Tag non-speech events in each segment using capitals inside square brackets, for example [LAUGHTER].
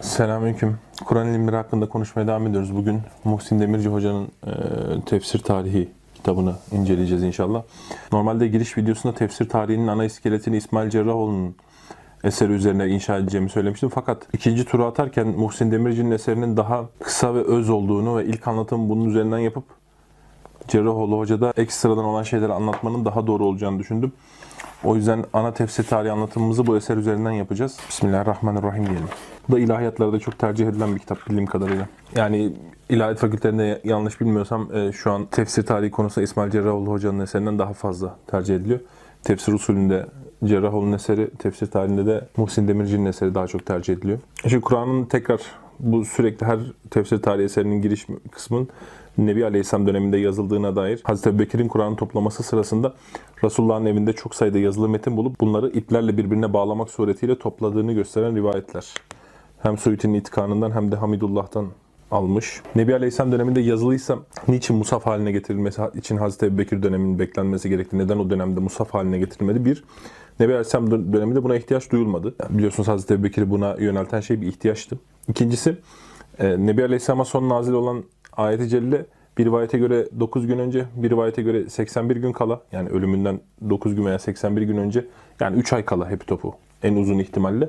Selamünaleyküm. Kur'an ilimleri hakkında konuşmaya devam ediyoruz. Bugün Muhsin Demirci Hoca'nın e, tefsir tarihi kitabını inceleyeceğiz inşallah. Normalde giriş videosunda tefsir tarihinin ana iskeletini İsmail Cerrahoğlu'nun eseri üzerine inşa edeceğimi söylemiştim. Fakat ikinci turu atarken Muhsin Demirci'nin eserinin daha kısa ve öz olduğunu ve ilk anlatımı bunun üzerinden yapıp Cerrahoğlu Hoca'da ekstradan olan şeyleri anlatmanın daha doğru olacağını düşündüm. O yüzden ana tefsir tarihi anlatımımızı bu eser üzerinden yapacağız. Bismillahirrahmanirrahim diyelim. Bu da ilahiyatlarda çok tercih edilen bir kitap bildiğim kadarıyla. Yani ilahiyat fakültelerinde yanlış bilmiyorsam e, şu an tefsir tarihi konusunda İsmail Cerrahoğlu Hoca'nın eserinden daha fazla tercih ediliyor. Tefsir usulünde Cerrahoğlu'nun eseri, tefsir tarihinde de Muhsin Demirci'nin eseri daha çok tercih ediliyor. Şimdi Kur'an'ın tekrar bu sürekli her tefsir tarihi eserinin giriş kısmının Nebi Aleyhisselam döneminde yazıldığına dair Hazreti Ebubekir'in Kur'an'ı toplaması sırasında Resulullah'ın evinde çok sayıda yazılı metin bulup bunları iplerle birbirine bağlamak suretiyle topladığını gösteren rivayetler. Hem Suyuti'nin itikanından hem de Hamidullah'tan almış. Nebi Aleyhisselam döneminde yazılıysa niçin musaf haline getirilmesi için Hazreti Ebubekir döneminin beklenmesi gerekti? Neden o dönemde musaf haline getirilmedi? Bir, Nebi Aleyhisselam dö- döneminde buna ihtiyaç duyulmadı. Yani biliyorsunuz Hazreti Ebubekir'i buna yönelten şey bir ihtiyaçtı. İkincisi, e, Nebi Aleyhisselam'a son nazil olan ayeti celile bir rivayete göre 9 gün önce, bir rivayete göre 81 gün kala, yani ölümünden 9 gün veya 81 gün önce, yani 3 ay kala hep topu en uzun ihtimalle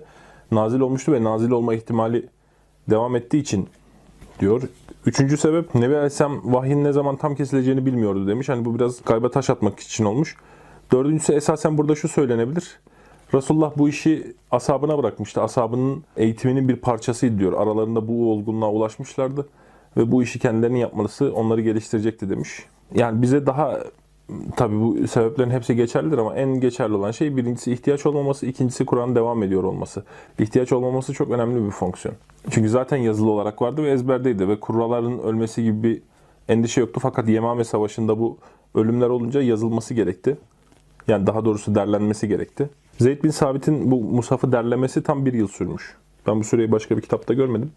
nazil olmuştu ve nazil olma ihtimali devam ettiği için diyor. Üçüncü sebep Nebi Aleyhisselam vahyin ne zaman tam kesileceğini bilmiyordu demiş. Hani bu biraz galiba taş atmak için olmuş. Dördüncüsü esasen burada şu söylenebilir. Resulullah bu işi ashabına bırakmıştı. Ashabının eğitiminin bir parçasıydı diyor. Aralarında bu olgunluğa ulaşmışlardı. Ve bu işi kendilerinin yapması onları geliştirecekti demiş. Yani bize daha tabii bu sebeplerin hepsi geçerlidir ama en geçerli olan şey birincisi ihtiyaç olmaması, ikincisi Kur'an devam ediyor olması. İhtiyaç olmaması çok önemli bir fonksiyon. Çünkü zaten yazılı olarak vardı ve ezberdeydi ve kurraların ölmesi gibi bir endişe yoktu. Fakat Yemame Savaşı'nda bu ölümler olunca yazılması gerekti. Yani daha doğrusu derlenmesi gerekti. Zeyd bin Sabit'in bu Musaf'ı derlemesi tam bir yıl sürmüş. Ben bu süreyi başka bir kitapta görmedim.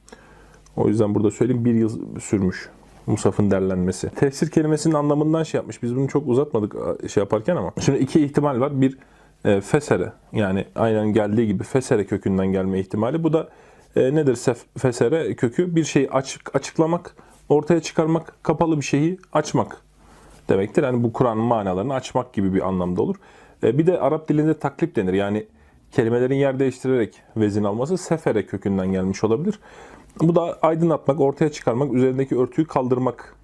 O yüzden burada söyleyeyim bir yıl sürmüş Musaf'ın derlenmesi. Tefsir kelimesinin anlamından şey yapmış. Biz bunu çok uzatmadık şey yaparken ama. Şimdi iki ihtimal var. Bir e, fesere yani aynen geldiği gibi fesere kökünden gelme ihtimali. Bu da e, nedir sef, fesere kökü? Bir şeyi açık açıklamak, ortaya çıkarmak, kapalı bir şeyi açmak demektir. Yani bu Kur'an'ın manalarını açmak gibi bir anlamda olur. E, bir de Arap dilinde taklip denir. Yani kelimelerin yer değiştirerek vezin alması sefere kökünden gelmiş olabilir. Bu da aydınlatmak, ortaya çıkarmak, üzerindeki örtüyü kaldırmak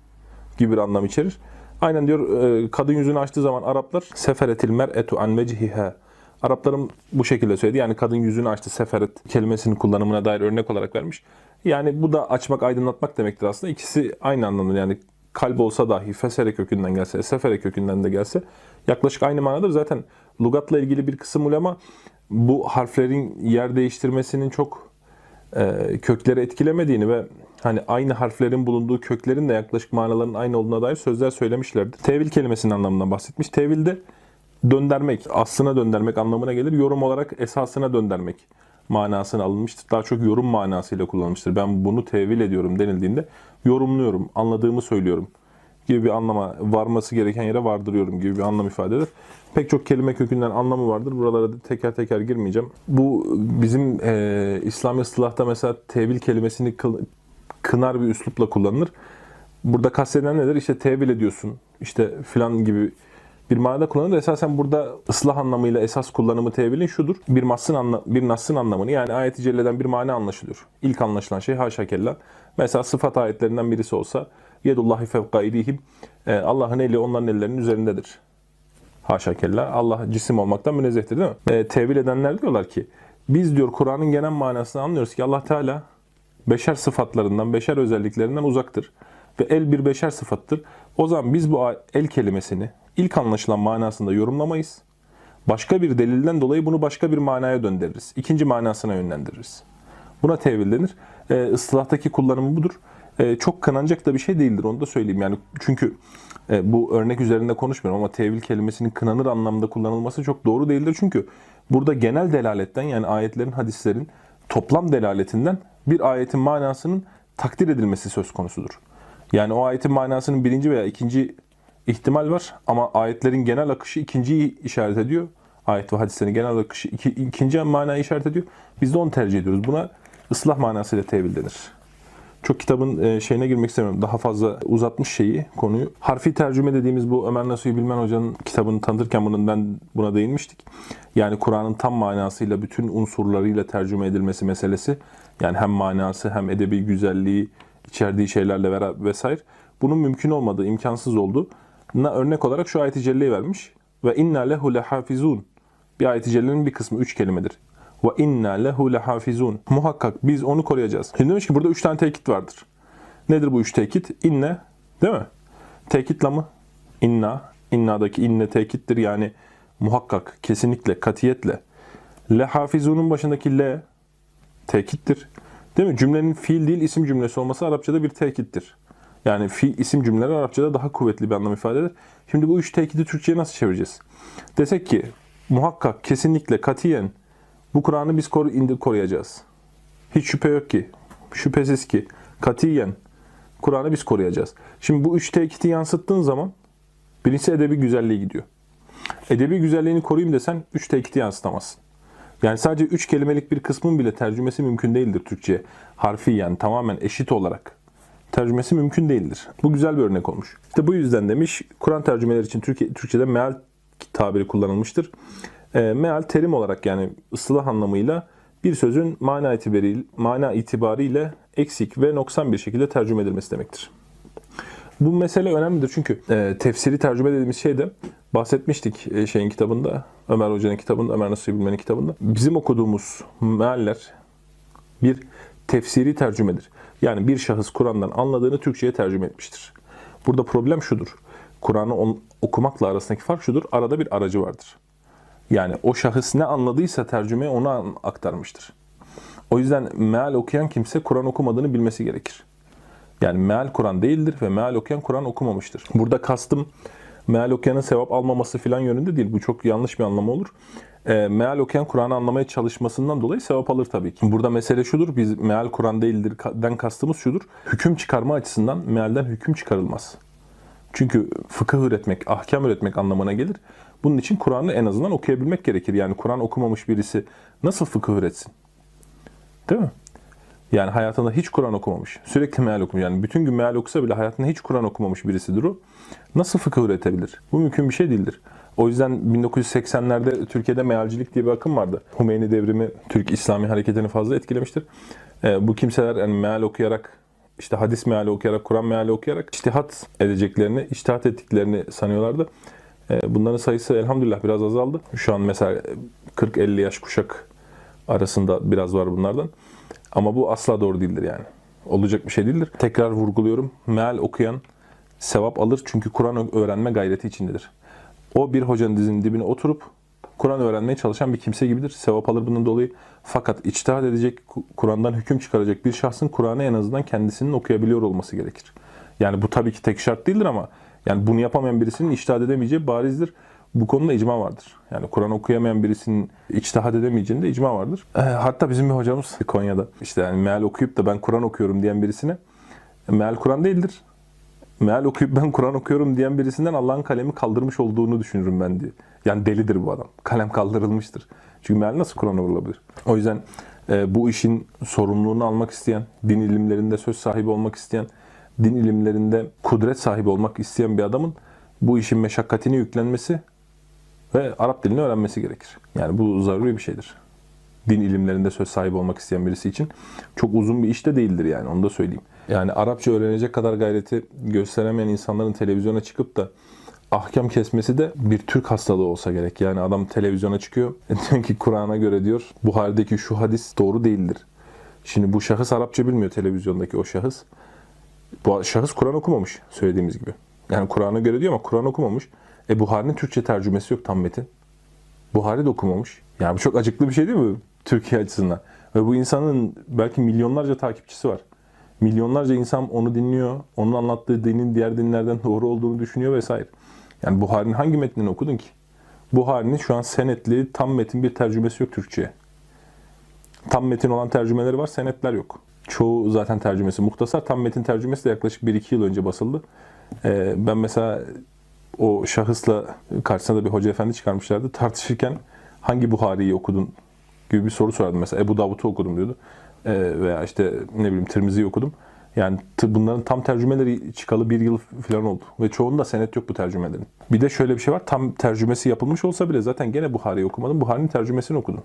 gibi bir anlam içerir. Aynen diyor e, kadın yüzünü açtığı zaman Araplar seferetil mer'etu an vecihiha. Araplarım bu şekilde söyledi. Yani kadın yüzünü açtı seferet kelimesinin kullanımına dair örnek olarak vermiş. Yani bu da açmak, aydınlatmak demektir aslında. İkisi aynı anlamda yani kalp olsa dahi fesere kökünden gelse, sefere kökünden de gelse yaklaşık aynı manadır. Zaten lugatla ilgili bir kısım ulema bu harflerin yer değiştirmesinin çok e, kökleri etkilemediğini ve hani aynı harflerin bulunduğu köklerin de yaklaşık manaların aynı olduğuna dair sözler söylemişlerdir. Tevil kelimesinin anlamından bahsetmiş. Tevil de döndürmek, aslına döndürmek anlamına gelir. Yorum olarak esasına döndürmek manasına alınmıştır. Daha çok yorum manasıyla kullanılmıştır. Ben bunu tevil ediyorum denildiğinde yorumluyorum, anladığımı söylüyorum gibi bir anlama varması gereken yere vardırıyorum gibi bir anlam ifade eder. Pek çok kelime kökünden anlamı vardır. Buralara da teker teker girmeyeceğim. Bu bizim e, İslami ıslahta mesela tevil kelimesini kıl, kınar bir üslupla kullanılır. Burada kastedilen nedir? İşte tevil ediyorsun. İşte filan gibi bir manada kullanılır. Esasen burada ıslah anlamıyla esas kullanımı tevilin şudur. Bir nasın, anla, bir nasın anlamını yani ayet-i celleden bir mana anlaşılıyor. İlk anlaşılan şey haşa kella. Mesela sıfat ayetlerinden birisi olsa yedullahi fevka idihim Allah'ın eli onların ellerinin üzerindedir. Haşa kella. Allah cisim olmaktan münezzehtir değil mi? E, tevil edenler diyorlar ki biz diyor Kur'an'ın genel manasını anlıyoruz ki Allah Teala beşer sıfatlarından, beşer özelliklerinden uzaktır. Ve el bir beşer sıfattır. O zaman biz bu el kelimesini ilk anlaşılan manasında yorumlamayız. Başka bir delilden dolayı bunu başka bir manaya döndürürüz. İkinci manasına yönlendiririz. Buna tevil denir. E, ıslahtaki kullanımı budur. E, çok kınanacak da bir şey değildir onu da söyleyeyim. Yani çünkü e, bu örnek üzerinde konuşmuyorum ama tevil kelimesinin kınanır anlamda kullanılması çok doğru değildir. Çünkü burada genel delaletten yani ayetlerin, hadislerin toplam delaletinden bir ayetin manasının takdir edilmesi söz konusudur. Yani o ayetin manasının birinci veya ikinci ihtimal var ama ayetlerin genel akışı ikinciyi işaret ediyor. Ayet ve hadislerin genel akışı iki, ikinci manayı işaret ediyor. Biz de onu tercih ediyoruz. Buna ıslah manasıyla tevil denir. Çok kitabın e, şeyine girmek istemiyorum. Daha fazla uzatmış şeyi, konuyu. Harfi tercüme dediğimiz bu Ömer Nasuhi Bilmen Hoca'nın kitabını tanıtırken bunun ben buna değinmiştik. Yani Kur'an'ın tam manasıyla bütün unsurlarıyla tercüme edilmesi meselesi. Yani hem manası hem edebi güzelliği içerdiği şeylerle beraber vesaire. Bunun mümkün olmadığı, imkansız oldu. Na örnek olarak şu ayet-i celleyi vermiş. Ve inna lehu lehafizun. Bir ayet-i bir kısmı üç kelimedir. Ve inna lehu lehafizun. Muhakkak biz onu koruyacağız. Şimdi demiş ki burada üç tane tekit vardır. Nedir bu üç tekit? İnne, değil mi? Tekit mı? İnna. İnna'daki inne tekittir yani muhakkak, kesinlikle, katiyetle. Lehafizunun başındaki le tekittir. Değil mi? Cümlenin fiil değil isim cümlesi olması Arapçada bir tekittir. Yani fiil isim cümleleri Arapçada daha kuvvetli bir anlam ifade eder. Şimdi bu üç tekidi Türkçe'ye nasıl çevireceğiz? Desek ki muhakkak, kesinlikle, katiyen bu Kur'an'ı biz koru, indir, koruyacağız. Hiç şüphe yok ki, şüphesiz ki, katiyen Kur'an'ı biz koruyacağız. Şimdi bu üç tekiti yansıttığın zaman birincisi edebi güzelliği gidiyor. Edebi güzelliğini koruyayım desen üç tekiti yansıtamazsın. Yani sadece üç kelimelik bir kısmın bile tercümesi mümkün değildir Türkçe'ye. Harfi yani tamamen eşit olarak tercümesi mümkün değildir. Bu güzel bir örnek olmuş. İşte bu yüzden demiş Kur'an tercümeleri için Türkiye, Türkçe'de meal tabiri kullanılmıştır. E, meal terim olarak yani ıslah anlamıyla bir sözün mana itibariyle, mana itibariyle eksik ve noksan bir şekilde tercüme edilmesi demektir. Bu mesele önemlidir çünkü e, tefsiri tercüme dediğimiz şeyde bahsetmiştik e, şeyin kitabında, Ömer Hoca'nın kitabında, Ömer Nasuhi Bilmen'in kitabında. Bizim okuduğumuz mealler bir tefsiri tercümedir. Yani bir şahıs Kur'an'dan anladığını Türkçe'ye tercüme etmiştir. Burada problem şudur. Kur'an'ı okumakla arasındaki fark şudur. Arada bir aracı vardır. Yani o şahıs ne anladıysa tercümeyi ona aktarmıştır. O yüzden meal okuyan kimse Kur'an okumadığını bilmesi gerekir. Yani meal Kur'an değildir ve meal okuyan Kur'an okumamıştır. Burada kastım meal okuyanın sevap almaması filan yönünde değil. Bu çok yanlış bir anlamı olur. E, meal okuyan Kur'an'ı anlamaya çalışmasından dolayı sevap alır tabii ki. Burada mesele şudur. Biz meal Kur'an değildir den kastımız şudur. Hüküm çıkarma açısından mealden hüküm çıkarılmaz. Çünkü fıkıh üretmek, ahkam üretmek anlamına gelir. Bunun için Kur'an'ı en azından okuyabilmek gerekir. Yani Kur'an okumamış birisi nasıl fıkıh üretsin? Değil mi? Yani hayatında hiç Kur'an okumamış. Sürekli meal okumuş. Yani bütün gün meal okusa bile hayatında hiç Kur'an okumamış birisidir o. Nasıl fıkıh üretebilir? Bu mümkün bir şey değildir. O yüzden 1980'lerde Türkiye'de mealcilik diye bir akım vardı. Hümeyni devrimi Türk İslami hareketini fazla etkilemiştir. E, bu kimseler yani meal okuyarak işte hadis meali okuyarak, Kur'an meali okuyarak iştihat edeceklerini, iştihat ettiklerini sanıyorlardı. E, bunların sayısı elhamdülillah biraz azaldı. Şu an mesela 40-50 yaş kuşak arasında biraz var bunlardan. Ama bu asla doğru değildir yani. Olacak bir şey değildir. Tekrar vurguluyorum. Meal okuyan sevap alır çünkü Kur'an öğrenme gayreti içindedir. O bir hocanın dizinin dibine oturup Kur'an öğrenmeye çalışan bir kimse gibidir. Sevap alır bunun dolayı. Fakat içtihat edecek, Kur'an'dan hüküm çıkaracak bir şahsın Kur'an'ı en azından kendisinin okuyabiliyor olması gerekir. Yani bu tabii ki tek şart değildir ama yani bunu yapamayan birisinin içtihat edemeyeceği barizdir. Bu konuda icma vardır. Yani Kur'an okuyamayan birisinin içtihat edemeyeceğinde icma vardır. E, hatta bizim bir hocamız Konya'da işte yani meal okuyup da ben Kur'an okuyorum diyen birisine meal Kur'an değildir meal okuyup ben Kur'an okuyorum diyen birisinden Allah'ın kalemi kaldırmış olduğunu düşünürüm ben diye. Yani delidir bu adam. Kalem kaldırılmıştır. Çünkü meal nasıl Kur'an olabilir? O yüzden e, bu işin sorumluluğunu almak isteyen, din ilimlerinde söz sahibi olmak isteyen, din ilimlerinde kudret sahibi olmak isteyen bir adamın bu işin meşakkatini yüklenmesi ve Arap dilini öğrenmesi gerekir. Yani bu zaruri bir şeydir. Din ilimlerinde söz sahibi olmak isteyen birisi için çok uzun bir iş de değildir yani onu da söyleyeyim. Yani Arapça öğrenecek kadar gayreti gösteremeyen insanların televizyona çıkıp da ahkam kesmesi de bir Türk hastalığı olsa gerek. Yani adam televizyona çıkıyor. [LAUGHS] Diyor ki Kur'an'a göre diyor Buhari'deki şu hadis doğru değildir. Şimdi bu şahıs Arapça bilmiyor televizyondaki o şahıs. Bu şahıs Kur'an okumamış söylediğimiz gibi. Yani Kur'an'a göre diyor ama Kur'an okumamış. E Buhari'nin Türkçe tercümesi yok tam metin. Buhari de okumamış. Yani bu çok acıklı bir şey değil mi Türkiye açısından? Ve bu insanın belki milyonlarca takipçisi var. Milyonlarca insan onu dinliyor. Onun anlattığı dinin diğer dinlerden doğru olduğunu düşünüyor vesaire. Yani Buhari'nin hangi metnini okudun ki? Buhari'nin şu an senetli tam metin bir tercümesi yok Türkçe'ye. Tam metin olan tercümeleri var, senetler yok. Çoğu zaten tercümesi muhtasar. Tam metin tercümesi de yaklaşık 1-2 yıl önce basıldı. Ee, ben mesela o şahısla karşısına da bir hoca efendi çıkarmışlardı. Tartışırken hangi Buhari'yi okudun gibi bir soru sorardım. Mesela Ebu Davud'u okudum diyordu. e, veya işte ne bileyim Tirmizi'yi okudum. Yani bunların tam tercümeleri çıkalı bir yıl falan oldu. Ve çoğunda senet yok bu tercümelerin. Bir de şöyle bir şey var. Tam tercümesi yapılmış olsa bile zaten gene Buhari'yi okumadın. Buhari'nin tercümesini okudun.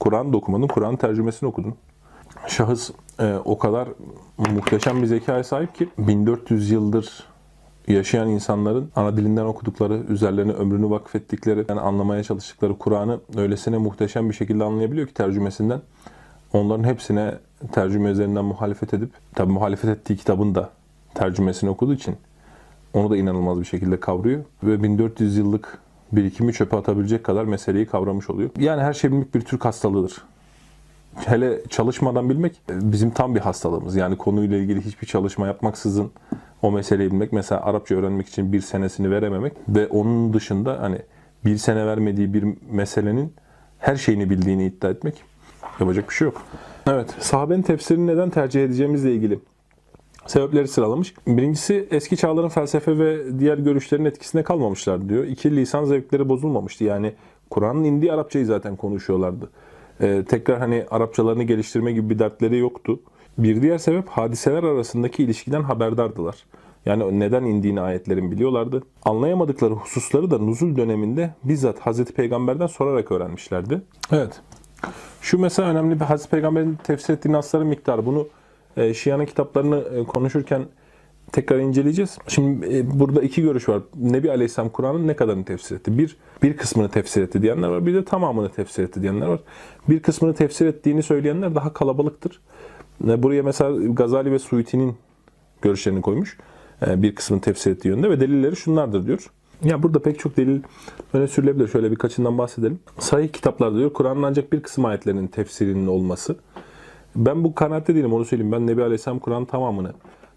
Kur'an da okumadın. Kur'an'ın tercümesini okudun. Şahıs e, o kadar muhteşem bir zekaya sahip ki 1400 yıldır yaşayan insanların ana dilinden okudukları, üzerlerine ömrünü vakfettikleri, yani anlamaya çalıştıkları Kur'an'ı öylesine muhteşem bir şekilde anlayabiliyor ki tercümesinden. Onların hepsine tercüme üzerinden muhalefet edip, tabi muhalefet ettiği kitabın da tercümesini okuduğu için onu da inanılmaz bir şekilde kavruyor. Ve 1400 yıllık birikimi çöpe atabilecek kadar meseleyi kavramış oluyor. Yani her şey bilmek bir Türk hastalığıdır. Hele çalışmadan bilmek bizim tam bir hastalığımız. Yani konuyla ilgili hiçbir çalışma yapmaksızın o meseleyi bilmek. Mesela Arapça öğrenmek için bir senesini verememek ve onun dışında hani bir sene vermediği bir meselenin her şeyini bildiğini iddia etmek yapacak bir şey yok. Evet, sahabenin tefsirini neden tercih edeceğimizle ilgili sebepleri sıralamış. Birincisi eski çağların felsefe ve diğer görüşlerin etkisine kalmamışlar diyor. İki lisan zevkleri bozulmamıştı. Yani Kur'an'ın indiği Arapçayı zaten konuşuyorlardı. Ee, tekrar hani Arapçalarını geliştirme gibi bir dertleri yoktu. Bir diğer sebep hadiseler arasındaki ilişkiden haberdardılar. Yani neden indiğini ayetlerin biliyorlardı. Anlayamadıkları hususları da nuzul döneminde bizzat Hazreti Peygamber'den sorarak öğrenmişlerdi. Evet. Şu mesela önemli bir Hazreti Peygamber'in tefsir ettiği nasların miktarı. Bunu e, Şia'nın kitaplarını e, konuşurken tekrar inceleyeceğiz. Şimdi e, burada iki görüş var. Nebi Aleyhisselam Kur'an'ın ne kadarını tefsir etti? Bir, bir kısmını tefsir etti diyenler var. Bir de tamamını tefsir etti diyenler var. Bir kısmını tefsir ettiğini söyleyenler daha kalabalıktır. E, Buraya mesela Gazali ve Suyuti'nin görüşlerini koymuş. E, Bir kısmını tefsir ettiği yönde ve delilleri şunlardır diyor. Ya burada pek çok delil öne sürülebilir. Şöyle birkaçından bahsedelim. Sahih kitaplarda diyor Kur'an'ın ancak bir kısım ayetlerinin tefsirinin olması. Ben bu kanaatte değilim onu söyleyeyim. Ben Nebi Aleyhisselam Kur'an'ın tamamını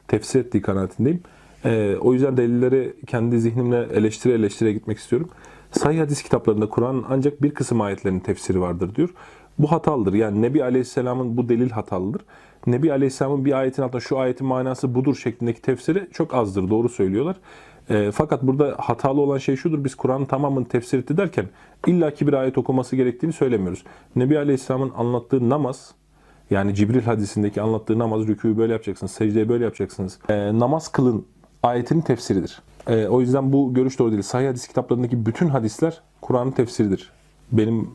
tefsir ettiği kanaatindeyim. Ee, o yüzden delilleri kendi zihnimle eleştire eleştire gitmek istiyorum. Sahih hadis kitaplarında Kur'an'ın ancak bir kısım ayetlerinin tefsiri vardır diyor. Bu hatalıdır. Yani Nebi Aleyhisselam'ın bu delil hatalıdır. Nebi Aleyhisselam'ın bir ayetin altında şu ayetin manası budur şeklindeki tefsiri çok azdır. Doğru söylüyorlar. E, fakat burada hatalı olan şey şudur. Biz Kur'an'ın tamamını tefsir etti derken illaki bir ayet okuması gerektiğini söylemiyoruz. Nebi Aleyhisselam'ın anlattığı namaz yani Cibril hadisindeki anlattığı namaz, rükûyu böyle yapacaksınız, secdeyi böyle yapacaksınız. E, namaz kılın ayetinin tefsiridir. E, o yüzden bu görüş doğru değil. Sahih hadis kitaplarındaki bütün hadisler Kur'an'ın tefsiridir. Benim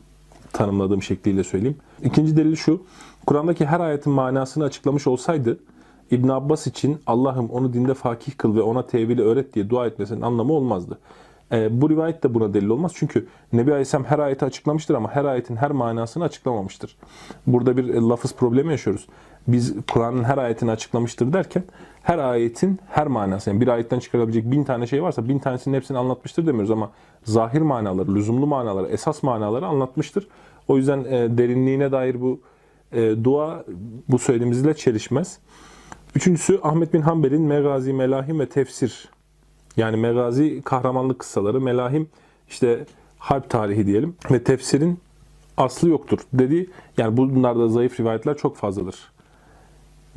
tanımladığım şekliyle söyleyeyim. İkinci delil şu. Kur'an'daki her ayetin manasını açıklamış olsaydı İbn Abbas için Allah'ım onu dinde fakih kıl ve ona tevili öğret diye dua etmesinin anlamı olmazdı. E, bu rivayet de buna delil olmaz. Çünkü Nebi Aleyhisselam her ayeti açıklamıştır ama her ayetin her manasını açıklamamıştır. Burada bir e, lafız problemi yaşıyoruz. Biz Kur'an'ın her ayetini açıklamıştır derken her ayetin her manası yani bir ayetten çıkarabilecek bin tane şey varsa bin tanesinin hepsini anlatmıştır demiyoruz ama zahir manaları, lüzumlu manaları, esas manaları anlatmıştır. O yüzden e, derinliğine dair bu e, dua bu söylediğimizle çelişmez. Üçüncüsü Ahmet bin Hanbel'in Megazi, Melahim ve Tefsir. Yani Megazi kahramanlık kıssaları, Melahim işte harp tarihi diyelim ve tefsirin aslı yoktur dedi. Yani bunlarda zayıf rivayetler çok fazladır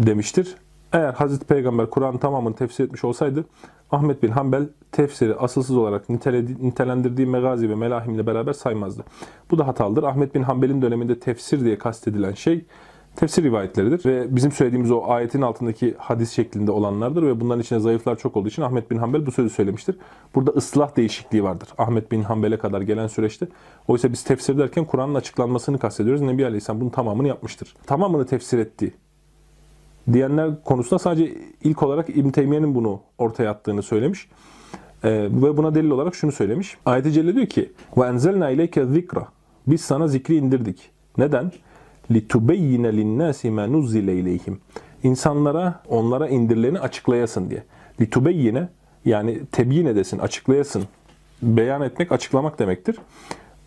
demiştir. Eğer Hazreti Peygamber Kur'an'ın tamamını tefsir etmiş olsaydı Ahmet bin Hanbel tefsiri asılsız olarak nitelendirdiği Megazi ve Melahim ile beraber saymazdı. Bu da hatalıdır. Ahmet bin Hanbel'in döneminde tefsir diye kastedilen şey tefsir rivayetleridir ve bizim söylediğimiz o ayetin altındaki hadis şeklinde olanlardır ve bunların içinde zayıflar çok olduğu için Ahmet bin Hanbel bu sözü söylemiştir. Burada ıslah değişikliği vardır. Ahmet bin Hanbel'e kadar gelen süreçte. Oysa biz tefsir derken Kur'an'ın açıklanmasını kastediyoruz. Nebi Aleyhisselam bunun tamamını yapmıştır. Tamamını tefsir etti diyenler konusunda sadece ilk olarak İbn Teymiye'nin bunu ortaya attığını söylemiş. Ee, ve buna delil olarak şunu söylemiş. Ayet-i Celle diyor ki: "Ve enzelna ileyke zikra." Biz sana zikri indirdik. Neden? لِتُبَيِّنَ لِلنَّاسِ مَا نُزِّلَ اِلَيْهِمْ İnsanlara, onlara indirileni açıklayasın diye. لِتُبَيِّنَ yani tebyin edesin, açıklayasın. Beyan etmek, açıklamak demektir.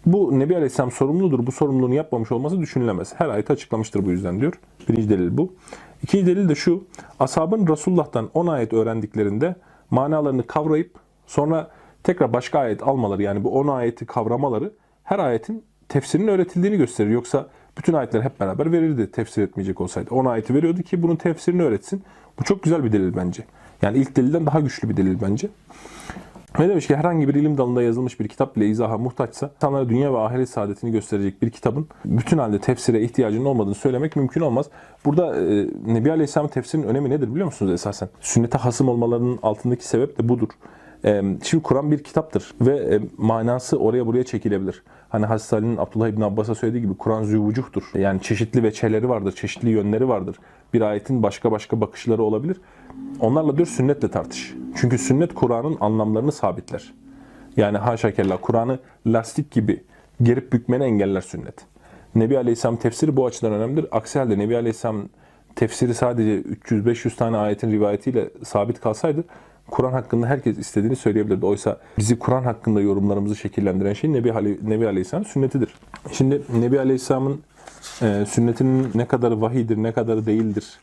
Bu Nebi Aleyhisselam sorumludur. Bu sorumluluğunu yapmamış olması düşünülemez. Her ayet açıklamıştır bu yüzden diyor. Birinci delil bu. İkinci delil de şu. Ashabın Resulullah'tan 10 ayet öğrendiklerinde manalarını kavrayıp sonra tekrar başka ayet almaları yani bu 10 ayeti kavramaları her ayetin tefsirinin öğretildiğini gösterir. Yoksa bütün ayetler hep beraber verirdi tefsir etmeyecek olsaydı. 10 ayeti veriyordu ki bunun tefsirini öğretsin. Bu çok güzel bir delil bence. Yani ilk delilden daha güçlü bir delil bence. Ve demiş ki herhangi bir ilim dalında yazılmış bir kitap bile izaha muhtaçsa insanlara dünya ve ahiret saadetini gösterecek bir kitabın bütün halde tefsire ihtiyacının olmadığını söylemek mümkün olmaz. Burada e, Nebi Aleyhisselam'ın tefsirinin önemi nedir biliyor musunuz esasen? Sünnete hasım olmalarının altındaki sebep de budur. E, şimdi Kur'an bir kitaptır ve e, manası oraya buraya çekilebilir. Hani Hazreti Ali'nin Abdullah İbni Abbas'a söylediği gibi Kur'an züvucuhtur. Yani çeşitli veçeleri vardır, çeşitli yönleri vardır. Bir ayetin başka başka bakışları olabilir. Onlarla diyor sünnetle tartış. Çünkü sünnet Kur'an'ın anlamlarını sabitler. Yani haşa kella Kur'an'ı lastik gibi gerip bükmeni engeller sünnet. Nebi Aleyhisselam tefsiri bu açıdan önemlidir. Aksi halde Nebi Aleyhisselam tefsiri sadece 300-500 tane ayetin rivayetiyle sabit kalsaydı Kur'an hakkında herkes istediğini söyleyebilirdi. Oysa bizi Kur'an hakkında yorumlarımızı şekillendiren şey Nebi, Ali, Nebi Aleyhisselam sünnetidir. Şimdi Nebi Aleyhisselam'ın e, sünnetinin ne kadarı vahidir, ne kadarı değildir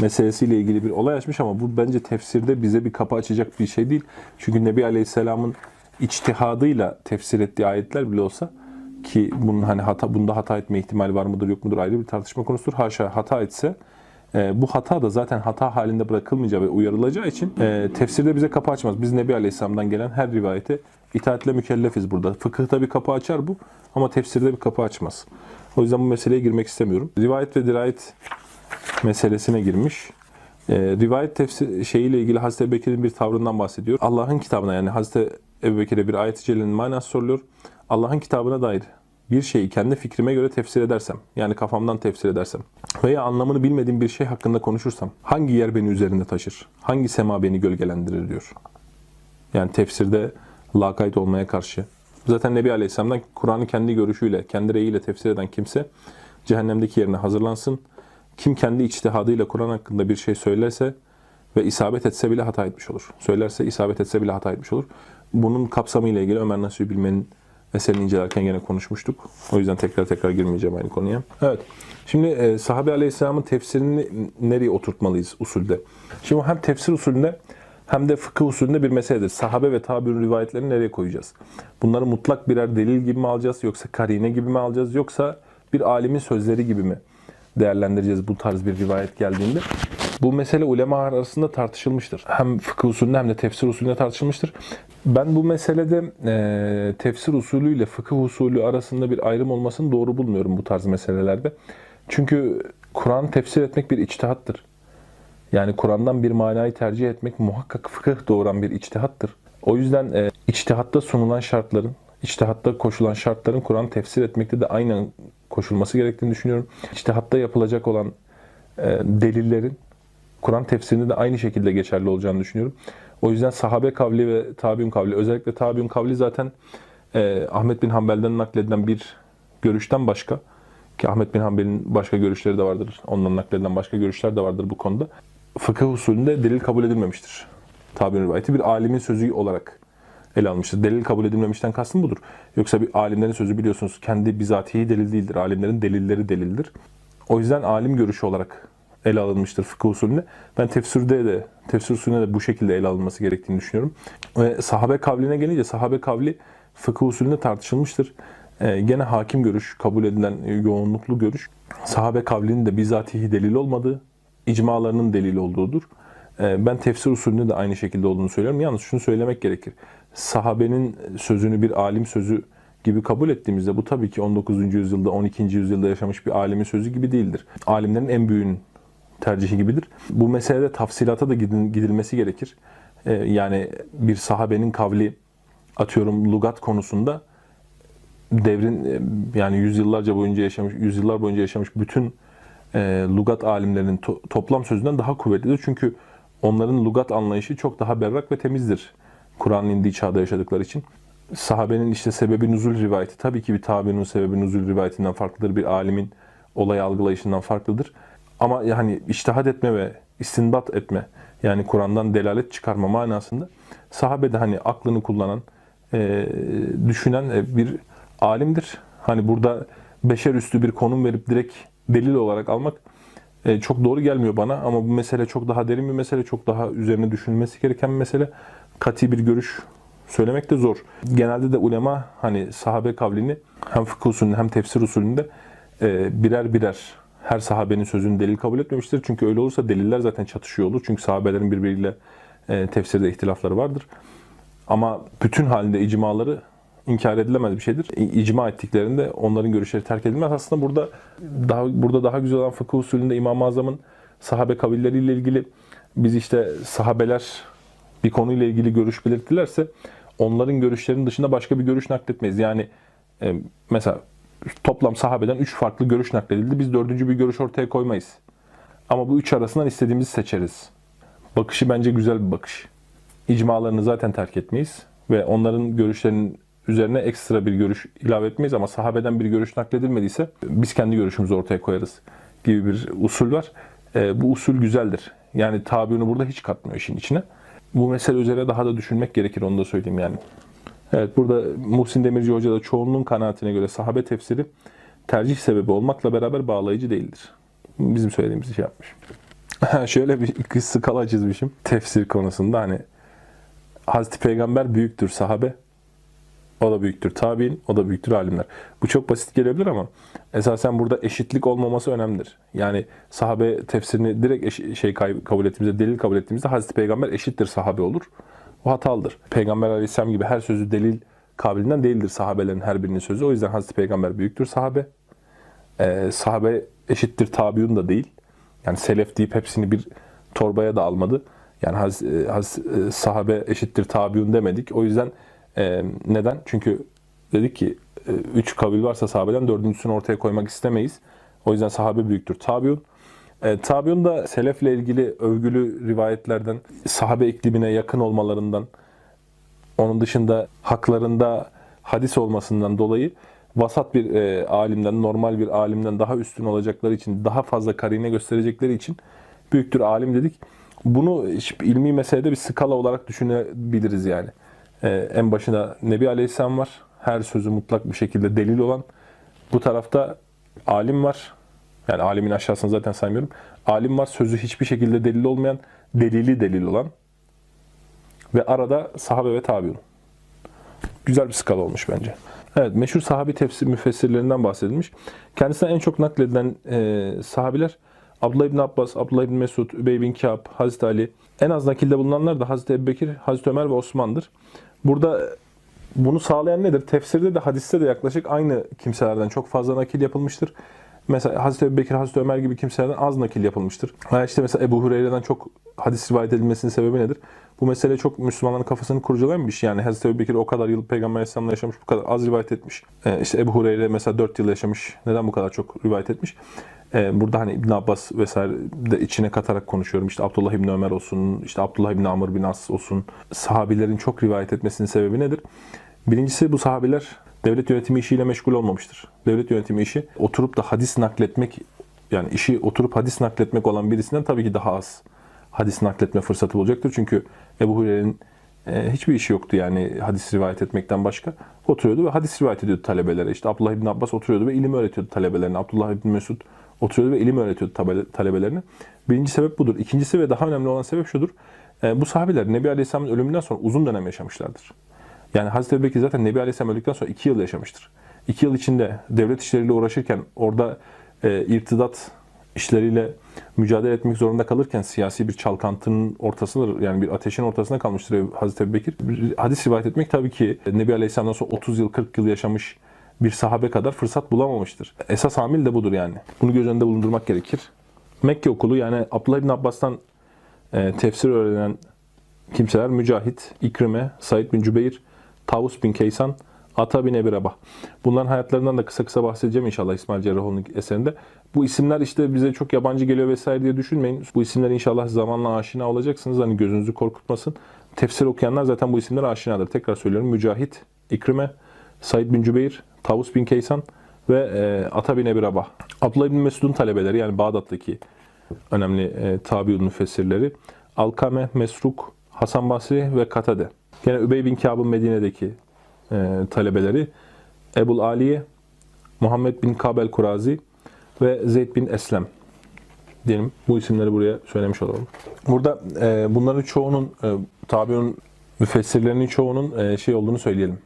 meselesiyle ilgili bir olay açmış ama bu bence tefsirde bize bir kapı açacak bir şey değil. Çünkü Nebi Aleyhisselam'ın içtihadıyla tefsir ettiği ayetler bile olsa ki bunun hani hata bunda hata etme ihtimali var mıdır yok mudur ayrı bir tartışma konusudur. Haşa hata etse e, bu hata da zaten hata halinde bırakılmayacağı ve uyarılacağı için e, tefsirde bize kapı açmaz. Biz Nebi Aleyhisselam'dan gelen her rivayete itaatle mükellefiz burada. Fıkıhta bir kapı açar bu ama tefsirde bir kapı açmaz. O yüzden bu meseleye girmek istemiyorum. Rivayet ve dirayet meselesine girmiş. E, rivayet tefsir şeyiyle ilgili Hazreti Ebubekir'in bir tavrından bahsediyor. Allah'ın kitabına yani Hazreti Ebubekir'e bir ayet-i cellenin manası soruluyor. Allah'ın kitabına dair bir şeyi kendi fikrime göre tefsir edersem, yani kafamdan tefsir edersem veya anlamını bilmediğim bir şey hakkında konuşursam hangi yer beni üzerinde taşır? Hangi sema beni gölgelendirir diyor. Yani tefsirde lakayt olmaya karşı. Zaten Nebi Aleyhisselam'dan Kur'an'ı kendi görüşüyle, kendi reyiyle tefsir eden kimse cehennemdeki yerine hazırlansın. Kim kendi içtihadıyla Kur'an hakkında bir şey söylerse ve isabet etse bile hata etmiş olur. Söylerse isabet etse bile hata etmiş olur. Bunun kapsamı ile ilgili Ömer Nasuhi Bilmen'in eserini incelerken yine konuşmuştuk. O yüzden tekrar tekrar girmeyeceğim aynı konuya. Evet. Şimdi e, sahabe aleyhisselamın tefsirini nereye oturtmalıyız usulde? Şimdi hem tefsir usulünde hem de fıkıh usulünde bir meseledir. Sahabe ve tabi'ün rivayetlerini nereye koyacağız? Bunları mutlak birer delil gibi mi alacağız yoksa karine gibi mi alacağız yoksa bir alimin sözleri gibi mi değerlendireceğiz bu tarz bir rivayet geldiğinde? Bu mesele ulema arasında tartışılmıştır. Hem fıkıh usulünde hem de tefsir usulünde tartışılmıştır. Ben bu meselede e, tefsir usulü ile fıkıh usulü arasında bir ayrım olmasını doğru bulmuyorum bu tarz meselelerde. Çünkü Kur'an tefsir etmek bir içtihattır. Yani Kur'an'dan bir manayı tercih etmek muhakkak fıkıh doğuran bir içtihattır. O yüzden e, içtihatta sunulan şartların, içtihatta koşulan şartların Kur'an tefsir etmekte de aynen koşulması gerektiğini düşünüyorum. İçtihatta yapılacak olan e, delillerin Kur'an tefsirinde de aynı şekilde geçerli olacağını düşünüyorum. O yüzden sahabe kavli ve tabiun kavli, özellikle tabiun kavli zaten e, Ahmet bin Hanbel'den nakledilen bir görüşten başka ki Ahmet bin Hanbel'in başka görüşleri de vardır. Ondan nakledilen başka görüşler de vardır bu konuda. Fıkıh usulünde delil kabul edilmemiştir. Tabiun rivayeti bir alimin sözü olarak ele almıştır. Delil kabul edilmemişten kastım budur. Yoksa bir alimlerin sözü biliyorsunuz kendi bizatihi delil değildir. Alimlerin delilleri delildir. O yüzden alim görüşü olarak ele alınmıştır fıkıh usulünde. Ben tefsirde de, tefsir usulünde de bu şekilde ele alınması gerektiğini düşünüyorum. Ve sahabe kavline gelince sahabe kavli fıkıh usulünde tartışılmıştır. Ee, gene hakim görüş, kabul edilen yoğunluklu görüş. Sahabe kavlinin de bizatihi delil olmadığı, icmalarının delil olduğudur. Ee, ben tefsir usulünde de aynı şekilde olduğunu söylüyorum. Yalnız şunu söylemek gerekir. Sahabenin sözünü bir alim sözü gibi kabul ettiğimizde bu tabii ki 19. yüzyılda, 12. yüzyılda yaşamış bir alimin sözü gibi değildir. Alimlerin en büyüğün tercihi gibidir. Bu meselede tafsilata da gidilmesi gerekir. Ee, yani bir sahabenin kavli atıyorum lugat konusunda devrin e, yani yüzyıllarca boyunca yaşamış, yüzyıllar boyunca yaşamış bütün e, lugat alimlerinin to, toplam sözünden daha kuvvetlidir. Çünkü onların lugat anlayışı çok daha berrak ve temizdir. Kur'an'ın indiği çağda yaşadıkları için. Sahabenin işte sebebi nuzul rivayeti tabii ki bir tabiinin sebebi nuzul rivayetinden farklıdır. Bir alimin olay algılayışından farklıdır. Ama yani iştihad etme ve istinbat etme yani Kur'an'dan delalet çıkarma manasında sahabe de hani aklını kullanan, e, düşünen e, bir alimdir. Hani burada beşer üstü bir konum verip direkt delil olarak almak e, çok doğru gelmiyor bana ama bu mesele çok daha derin bir mesele, çok daha üzerine düşünülmesi gereken bir mesele. Kati bir görüş söylemek de zor. Genelde de ulema hani sahabe kavlini hem fıkıh usulünde hem tefsir usulünde e, birer birer her sahabenin sözünü delil kabul etmemiştir. Çünkü öyle olursa deliller zaten çatışıyor olur. Çünkü sahabelerin birbiriyle e, tefsirde ihtilafları vardır. Ama bütün halinde icmaları inkar edilemez bir şeydir. İcma ettiklerinde onların görüşleri terk edilmez. Aslında burada daha burada daha güzel olan fıkıh usulünde İmam-ı Azam'ın sahabe kavilleriyle ilgili biz işte sahabeler bir konuyla ilgili görüş belirttilerse onların görüşlerinin dışında başka bir görüş nakletmeyiz. Yani e, mesela toplam sahabeden 3 farklı görüş nakledildi. Biz dördüncü bir görüş ortaya koymayız. Ama bu üç arasından istediğimizi seçeriz. Bakışı bence güzel bir bakış. İcmalarını zaten terk etmeyiz ve onların görüşlerinin üzerine ekstra bir görüş ilave etmeyiz ama sahabeden bir görüş nakledilmediyse biz kendi görüşümüzü ortaya koyarız gibi bir usul var. E, bu usul güzeldir. Yani tabiunu burada hiç katmıyor işin içine. Bu mesele üzerine daha da düşünmek gerekir onu da söyleyeyim yani. Evet burada Muhsin Demirci Hoca da çoğunluğun kanaatine göre sahabe tefsiri tercih sebebi olmakla beraber bağlayıcı değildir. Bizim söylediğimiz şey yapmış. [LAUGHS] Şöyle bir skala çizmişim tefsir konusunda hani Hazreti Peygamber büyüktür sahabe, o da büyüktür tabi'in, o da büyüktür alimler. Bu çok basit gelebilir ama esasen burada eşitlik olmaması önemlidir. Yani sahabe tefsirini direkt şey kabul ettiğimizde, delil kabul ettiğimizde Hazreti Peygamber eşittir sahabe olur. O hatalıdır. Peygamber Aleyhisselam gibi her sözü delil kabilinden değildir sahabelerin her birinin sözü. O yüzden Hazreti Peygamber büyüktür sahabe. Ee, sahabe eşittir tabiun da değil. Yani selef deyip hepsini bir torbaya da almadı. Yani haz, e, haz, e, sahabe eşittir tabiun demedik. O yüzden e, neden? Çünkü dedik ki e, üç kabil varsa sahabeden dördüncüsünü ortaya koymak istemeyiz. O yüzden sahabe büyüktür tabiun. E, tabiun da selefle ilgili övgülü rivayetlerden, sahabe iklimine yakın olmalarından, onun dışında haklarında hadis olmasından dolayı vasat bir e, alimden, normal bir alimden daha üstün olacakları için, daha fazla karine gösterecekleri için büyüktür alim dedik. Bunu ilmi meselede bir skala olarak düşünebiliriz yani. E, en başında Nebi Aleyhisselam var. Her sözü mutlak bir şekilde delil olan. Bu tarafta alim var. Yani alimin aşağısını zaten saymıyorum. Alim var. Sözü hiçbir şekilde delil olmayan, delili delil olan. Ve arada sahabe ve tabiun. Güzel bir skala olmuş bence. Evet, meşhur sahabi tefsir müfessirlerinden bahsedilmiş. Kendisinden en çok nakledilen e, sahabiler Abdullah ibn Abbas, Abdullah ibn Mesud, Übey bin Kâb, Hazreti Ali. En az nakilde bulunanlar da Hazreti Ebubekir, Hazreti Ömer ve Osman'dır. Burada bunu sağlayan nedir? Tefsirde de hadiste de yaklaşık aynı kimselerden çok fazla nakil yapılmıştır. Mesela Hazreti Ebubekir, Hazreti Ömer gibi kimselerden az nakil yapılmıştır. Ha işte mesela Ebu Hureyre'den çok hadis rivayet edilmesinin sebebi nedir? Bu mesele çok Müslümanların kafasını kurcalayan bir şey. Yani Hazreti Ebubekir o kadar yıl Peygamber Aleyhisselam'la yaşamış, bu kadar az rivayet etmiş. Ee, işte Ebu Hureyre mesela 4 yıl yaşamış. Neden bu kadar çok rivayet etmiş? Ee, burada hani İbn Abbas vesaire de içine katarak konuşuyorum. İşte Abdullah İbni Ömer olsun, işte Abdullah İbni Amr bin As olsun. Sahabilerin çok rivayet etmesinin sebebi nedir? Birincisi bu sahabiler devlet yönetimi işiyle meşgul olmamıştır. Devlet yönetimi işi oturup da hadis nakletmek yani işi oturup hadis nakletmek olan birisinden tabii ki daha az hadis nakletme fırsatı olacaktır. Çünkü Ebu Hureyre'nin e, hiçbir işi yoktu yani hadis rivayet etmekten başka. Oturuyordu ve hadis rivayet ediyordu talebelere. İşte Abdullah İbni Abbas oturuyordu ve ilim öğretiyordu talebelerine. Abdullah İbni Mesud oturuyordu ve ilim öğretiyordu talebelerine. Birinci sebep budur. İkincisi ve daha önemli olan sebep şudur. E, bu sahabeler Nebi Aleyhisselam'ın ölümünden sonra uzun dönem yaşamışlardır. Yani Hazreti Ebubekir zaten Nebi Aleyhisselam öldükten sonra iki yıl yaşamıştır. İki yıl içinde devlet işleriyle uğraşırken orada e, irtidat işleriyle mücadele etmek zorunda kalırken siyasi bir çalkantının ortasında yani bir ateşin ortasında kalmıştır Hazreti Ebubekir. Hadis rivayet etmek tabii ki Nebi Aleyhisselam'dan sonra 30 yıl 40 yıl yaşamış bir sahabe kadar fırsat bulamamıştır. Esas amil de budur yani. Bunu göz önünde bulundurmak gerekir. Mekke okulu yani Abdullah bin Abbas'tan e, tefsir öğrenen kimseler Mücahit, İkrime, Said bin Cübeyr, Tavus bin Kaysan, Ata bin Ebi Rabah. Bunların hayatlarından da kısa kısa bahsedeceğim inşallah İsmail Cerrahoğlu'nun eserinde. Bu isimler işte bize çok yabancı geliyor vesaire diye düşünmeyin. Bu isimler inşallah zamanla aşina olacaksınız. Hani gözünüzü korkutmasın. Tefsir okuyanlar zaten bu isimlere aşinadır. Tekrar söylüyorum. Mücahit, İkrime, Said bin Cübeyr, Tavus bin Kaysan ve e, Ata bin Ebi Rabah. Abdullah bin Mesud'un talebeleri yani Bağdat'taki önemli e, tabiun müfessirleri. Alkame, Mesruk, Hasan Basri ve Katade. Yine Übey bin Kâb'ın Medine'deki e, talebeleri Ebul Aliye, Muhammed bin Kabel Kurazi ve Zeyd bin Eslem diyelim. Bu isimleri buraya söylemiş olalım. Burada e, bunların çoğunun e, tabiun müfessirlerinin çoğunun e, şey olduğunu söyleyelim.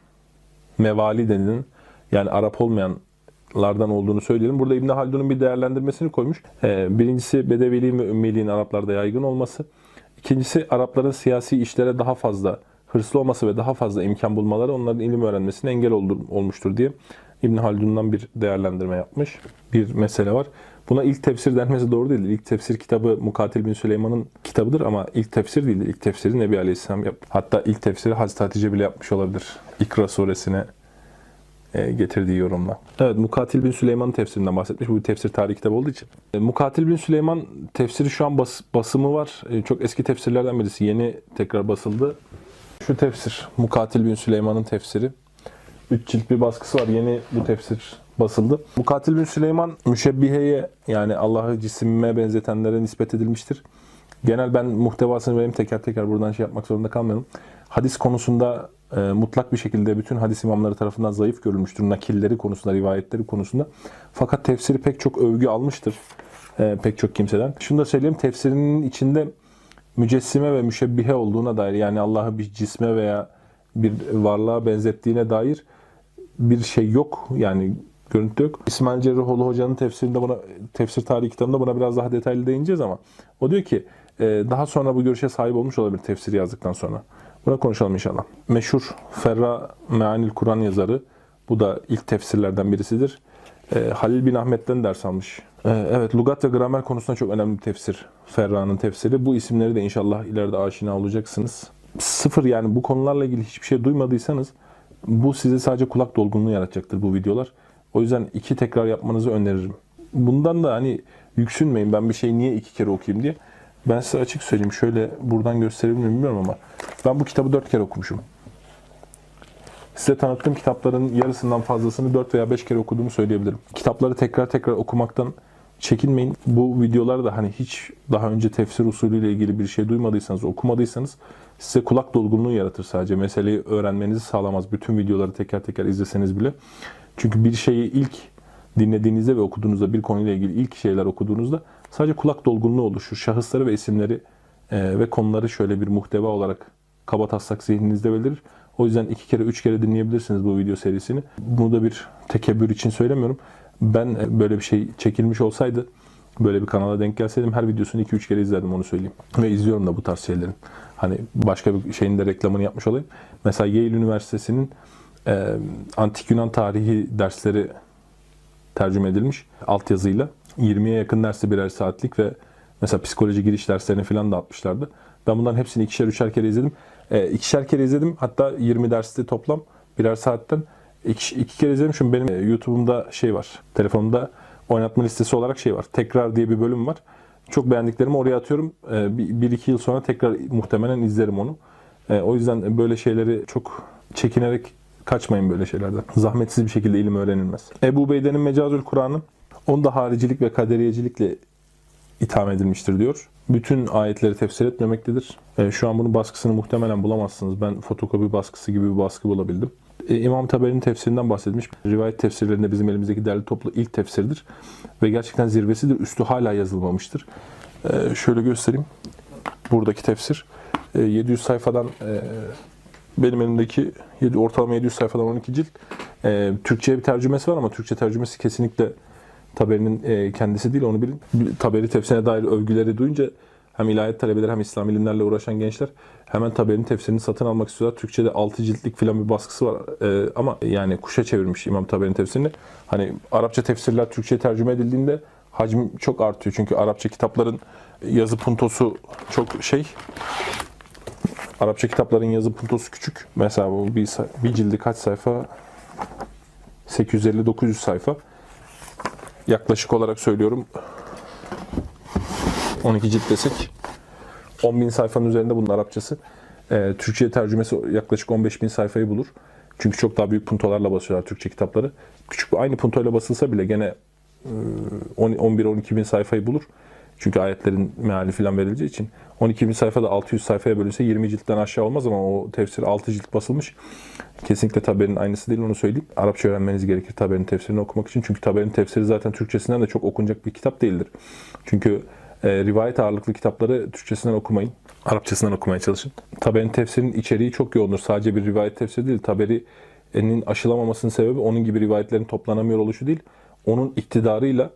Mevali denilen yani Arap olmayanlardan olduğunu söyleyelim. Burada İbn Haldun'un bir değerlendirmesini koymuş. E, birincisi Bedeviliğin ve Ümmiliğin Araplarda yaygın olması. İkincisi Arapların siyasi işlere daha fazla hırslı olması ve daha fazla imkan bulmaları onların ilim öğrenmesine engel olmuştur diye İbn Haldun'dan bir değerlendirme yapmış. Bir mesele var. Buna ilk tefsir denmesi doğru değil. İlk tefsir kitabı Mukatil bin Süleyman'ın kitabıdır ama ilk tefsir değildir. İlk tefsiri Nebi Aleyhisselam yaptı. Hatta ilk tefsiri Hazreti Hatice bile yapmış olabilir. İkra suresine e, getirdiği yorumla. Evet, Mukatil bin Süleyman'ın tefsirinden bahsetmiş. Bu bir tefsir tarihi kitabı olduğu için. E, Mukatil bin Süleyman tefsiri şu an bas- basımı var. E, çok eski tefsirlerden birisi. Yeni tekrar basıldı. Şu tefsir, Mukatil bin Süleyman'ın tefsiri. Üç cilt bir baskısı var. Yeni bu tefsir basıldı. Mukatil bin Süleyman müşebbiheye yani Allah'ı cisime benzetenlere nispet edilmiştir. Genel ben muhtevasını benim teker teker buradan şey yapmak zorunda kalmayalım. Hadis konusunda e, mutlak bir şekilde bütün hadis imamları tarafından zayıf görülmüştür. Nakilleri konusunda, rivayetleri konusunda. Fakat tefsiri pek çok övgü almıştır. e, pek çok kimseden. Şunu da söyleyeyim. Tefsirinin içinde mücessime ve müşebbihe olduğuna dair yani Allah'ı bir cisme veya bir varlığa benzettiğine dair bir şey yok. Yani görüntü yok. İsmail Cerrahoğlu Hoca'nın tefsirinde buna tefsir tarihi kitabında buna biraz daha detaylı değineceğiz ama o diyor ki e, daha sonra bu görüşe sahip olmuş olabilir tefsiri yazdıktan sonra. Buna konuşalım inşallah. Meşhur Ferra Meanil Kur'an yazarı. Bu da ilk tefsirlerden birisidir. E, Halil bin Ahmet'ten ders almış. E, evet, lugat ve gramer konusunda çok önemli bir tefsir. Ferra'nın tefsiri. Bu isimleri de inşallah ileride aşina olacaksınız. Sıfır yani bu konularla ilgili hiçbir şey duymadıysanız bu size sadece kulak dolgunluğu yaratacaktır bu videolar. O yüzden iki tekrar yapmanızı öneririm. Bundan da hani yüksünmeyin ben bir şeyi niye iki kere okuyayım diye. Ben size açık söyleyeyim. Şöyle buradan gösterebilir bilmiyorum ama ben bu kitabı dört kere okumuşum. Size tanıttığım kitapların yarısından fazlasını 4 veya 5 kere okuduğumu söyleyebilirim. Kitapları tekrar tekrar okumaktan çekinmeyin. Bu videolarda hani hiç daha önce tefsir usulüyle ilgili bir şey duymadıysanız, okumadıysanız size kulak dolgunluğu yaratır sadece. Meseleyi öğrenmenizi sağlamaz. Bütün videoları teker teker izleseniz bile. Çünkü bir şeyi ilk dinlediğinizde ve okuduğunuzda bir konuyla ilgili ilk şeyler okuduğunuzda sadece kulak dolgunluğu oluşur. Şahısları ve isimleri e, ve konuları şöyle bir muhteva olarak kaba taslak zihninizde belirir. O yüzden iki kere, üç kere dinleyebilirsiniz bu video serisini. Bunu da bir tekebbür için söylemiyorum. Ben e, böyle bir şey çekilmiş olsaydı, böyle bir kanala denk gelseydim her videosunu iki üç kere izlerdim onu söyleyeyim. Ve izliyorum da bu tarz şeylerin. Hani başka bir şeyin de reklamını yapmış olayım. Mesela Yale Üniversitesi'nin e, Antik Yunan tarihi dersleri tercüme edilmiş altyazıyla. 20'ye yakın dersi birer saatlik ve mesela psikoloji giriş derslerini falan da atmışlardı. Ben bunların hepsini ikişer üçer kere izledim. E, ikişer kere izledim. Hatta 20 derste toplam birer saatten iki, iki kere. Çünkü benim e, YouTube'umda şey var. Telefonumda oynatma listesi olarak şey var. Tekrar diye bir bölüm var. Çok beğendiklerimi oraya atıyorum. E, bir, iki yıl sonra tekrar muhtemelen izlerim onu. E, o yüzden böyle şeyleri çok çekinerek kaçmayın böyle şeylerden. Zahmetsiz bir şekilde ilim öğrenilmez. Ebu Beyde'nin Mecazül Kur'an'ı onda haricilik ve kaderiyecilikle itham edilmiştir diyor. Bütün ayetleri tefsir etmemektedir. Şu an bunun baskısını muhtemelen bulamazsınız. Ben fotokopi baskısı gibi bir baskı bulabildim. E, İmam Taberi'nin tefsirinden bahsetmiş. Rivayet tefsirlerinde bizim elimizdeki derli toplu ilk tefsirdir. Ve gerçekten zirvesidir. Üstü hala yazılmamıştır. E, şöyle göstereyim. Buradaki tefsir. E, 700 sayfadan e, benim elimdeki 7, ortalama 700 sayfadan 12 cilt. E, Türkçe'ye bir tercümesi var ama Türkçe tercümesi kesinlikle Taberi'nin e, kendisi değil onu bilin. Taberi tefsirine dair övgüleri duyunca hem ilahiyat talebeleri hem İslam ilimlerle uğraşan gençler hemen Taberi'nin tefsirini satın almak istiyorlar. Türkçe'de 6 ciltlik falan bir baskısı var. E, ama yani kuşa çevirmiş İmam Taberi'nin tefsirini. Hani Arapça tefsirler Türkçe'ye tercüme edildiğinde hacim çok artıyor. Çünkü Arapça kitapların yazı puntosu çok şey Arapça kitapların yazı puntosu küçük. Mesela bu bir, bir cildi kaç sayfa? 850-900 sayfa. Yaklaşık olarak söylüyorum. 12 cilt desek 10 bin sayfanın üzerinde bunun Arapçası. Ee, Türkçe'ye tercümesi yaklaşık 15 bin sayfayı bulur. Çünkü çok daha büyük puntolarla basıyorlar Türkçe kitapları. Küçük aynı puntoyla basılsa bile gene e, 11-12 bin sayfayı bulur. Çünkü ayetlerin meali falan verileceği için. 12 bin sayfada 600 sayfaya bölünse 20 ciltten aşağı olmaz ama o tefsir 6 cilt basılmış. Kesinlikle Taberi'nin aynısı değil onu söyleyeyim. Arapça öğrenmeniz gerekir Taberi'nin tefsirini okumak için. Çünkü Taberi'nin tefsiri zaten Türkçesinden de çok okunacak bir kitap değildir. Çünkü e, rivayet ağırlıklı kitapları Türkçesinden okumayın. Arapçasından okumaya çalışın. Taberi'nin tefsirinin içeriği çok yoğundur. Sadece bir rivayet tefsiri değil. Taberi'nin aşılamamasının sebebi onun gibi rivayetlerin toplanamıyor oluşu değil. Onun iktidarıyla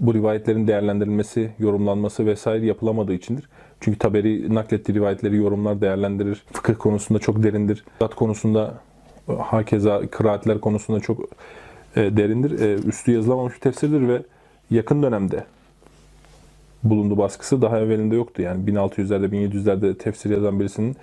bu rivayetlerin değerlendirilmesi, yorumlanması vesaire yapılamadığı içindir. Çünkü Taberi naklettiği rivayetleri yorumlar, değerlendirir. Fıkıh konusunda çok derindir. Zat konusunda hakeza kıraatler konusunda çok e, derindir. E, üstü yazılamamış bir tefsirdir ve yakın dönemde bulundu baskısı daha evvelinde yoktu. Yani 1600'lerde 1700'lerde tefsir yazan birisinin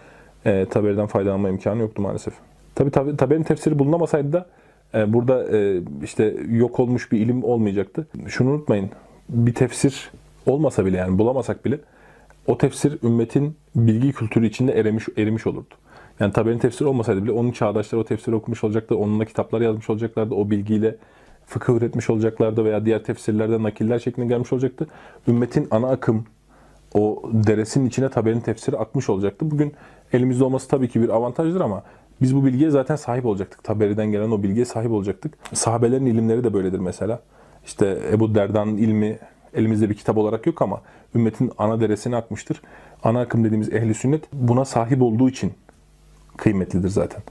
e, Taberi'den faydalanma imkanı yoktu maalesef. Tabi tabi Taberi'nin tefsiri bulunamasaydı da e, burada e, işte yok olmuş bir ilim olmayacaktı. Şunu unutmayın. Bir tefsir olmasa bile yani bulamasak bile o tefsir ümmetin bilgi kültürü içinde erimiş, erimiş olurdu. Yani Taberi'nin tefsiri olmasaydı bile onun çağdaşları o tefsiri okumuş olacaktı. Onunla kitaplar yazmış olacaklardı. O bilgiyle fıkıh üretmiş olacaklardı veya diğer tefsirlerden nakiller şeklinde gelmiş olacaktı. Ümmetin ana akım o deresinin içine Taberi'nin tefsiri akmış olacaktı. Bugün elimizde olması tabii ki bir avantajdır ama biz bu bilgiye zaten sahip olacaktık. Taberi'den gelen o bilgiye sahip olacaktık. Sahabelerin ilimleri de böyledir mesela. İşte Ebu Derda'nın ilmi elimizde bir kitap olarak yok ama ümmetin ana deresine akmıştır. Ana akım dediğimiz ehli sünnet buna sahip olduğu için kıymetlidir zaten.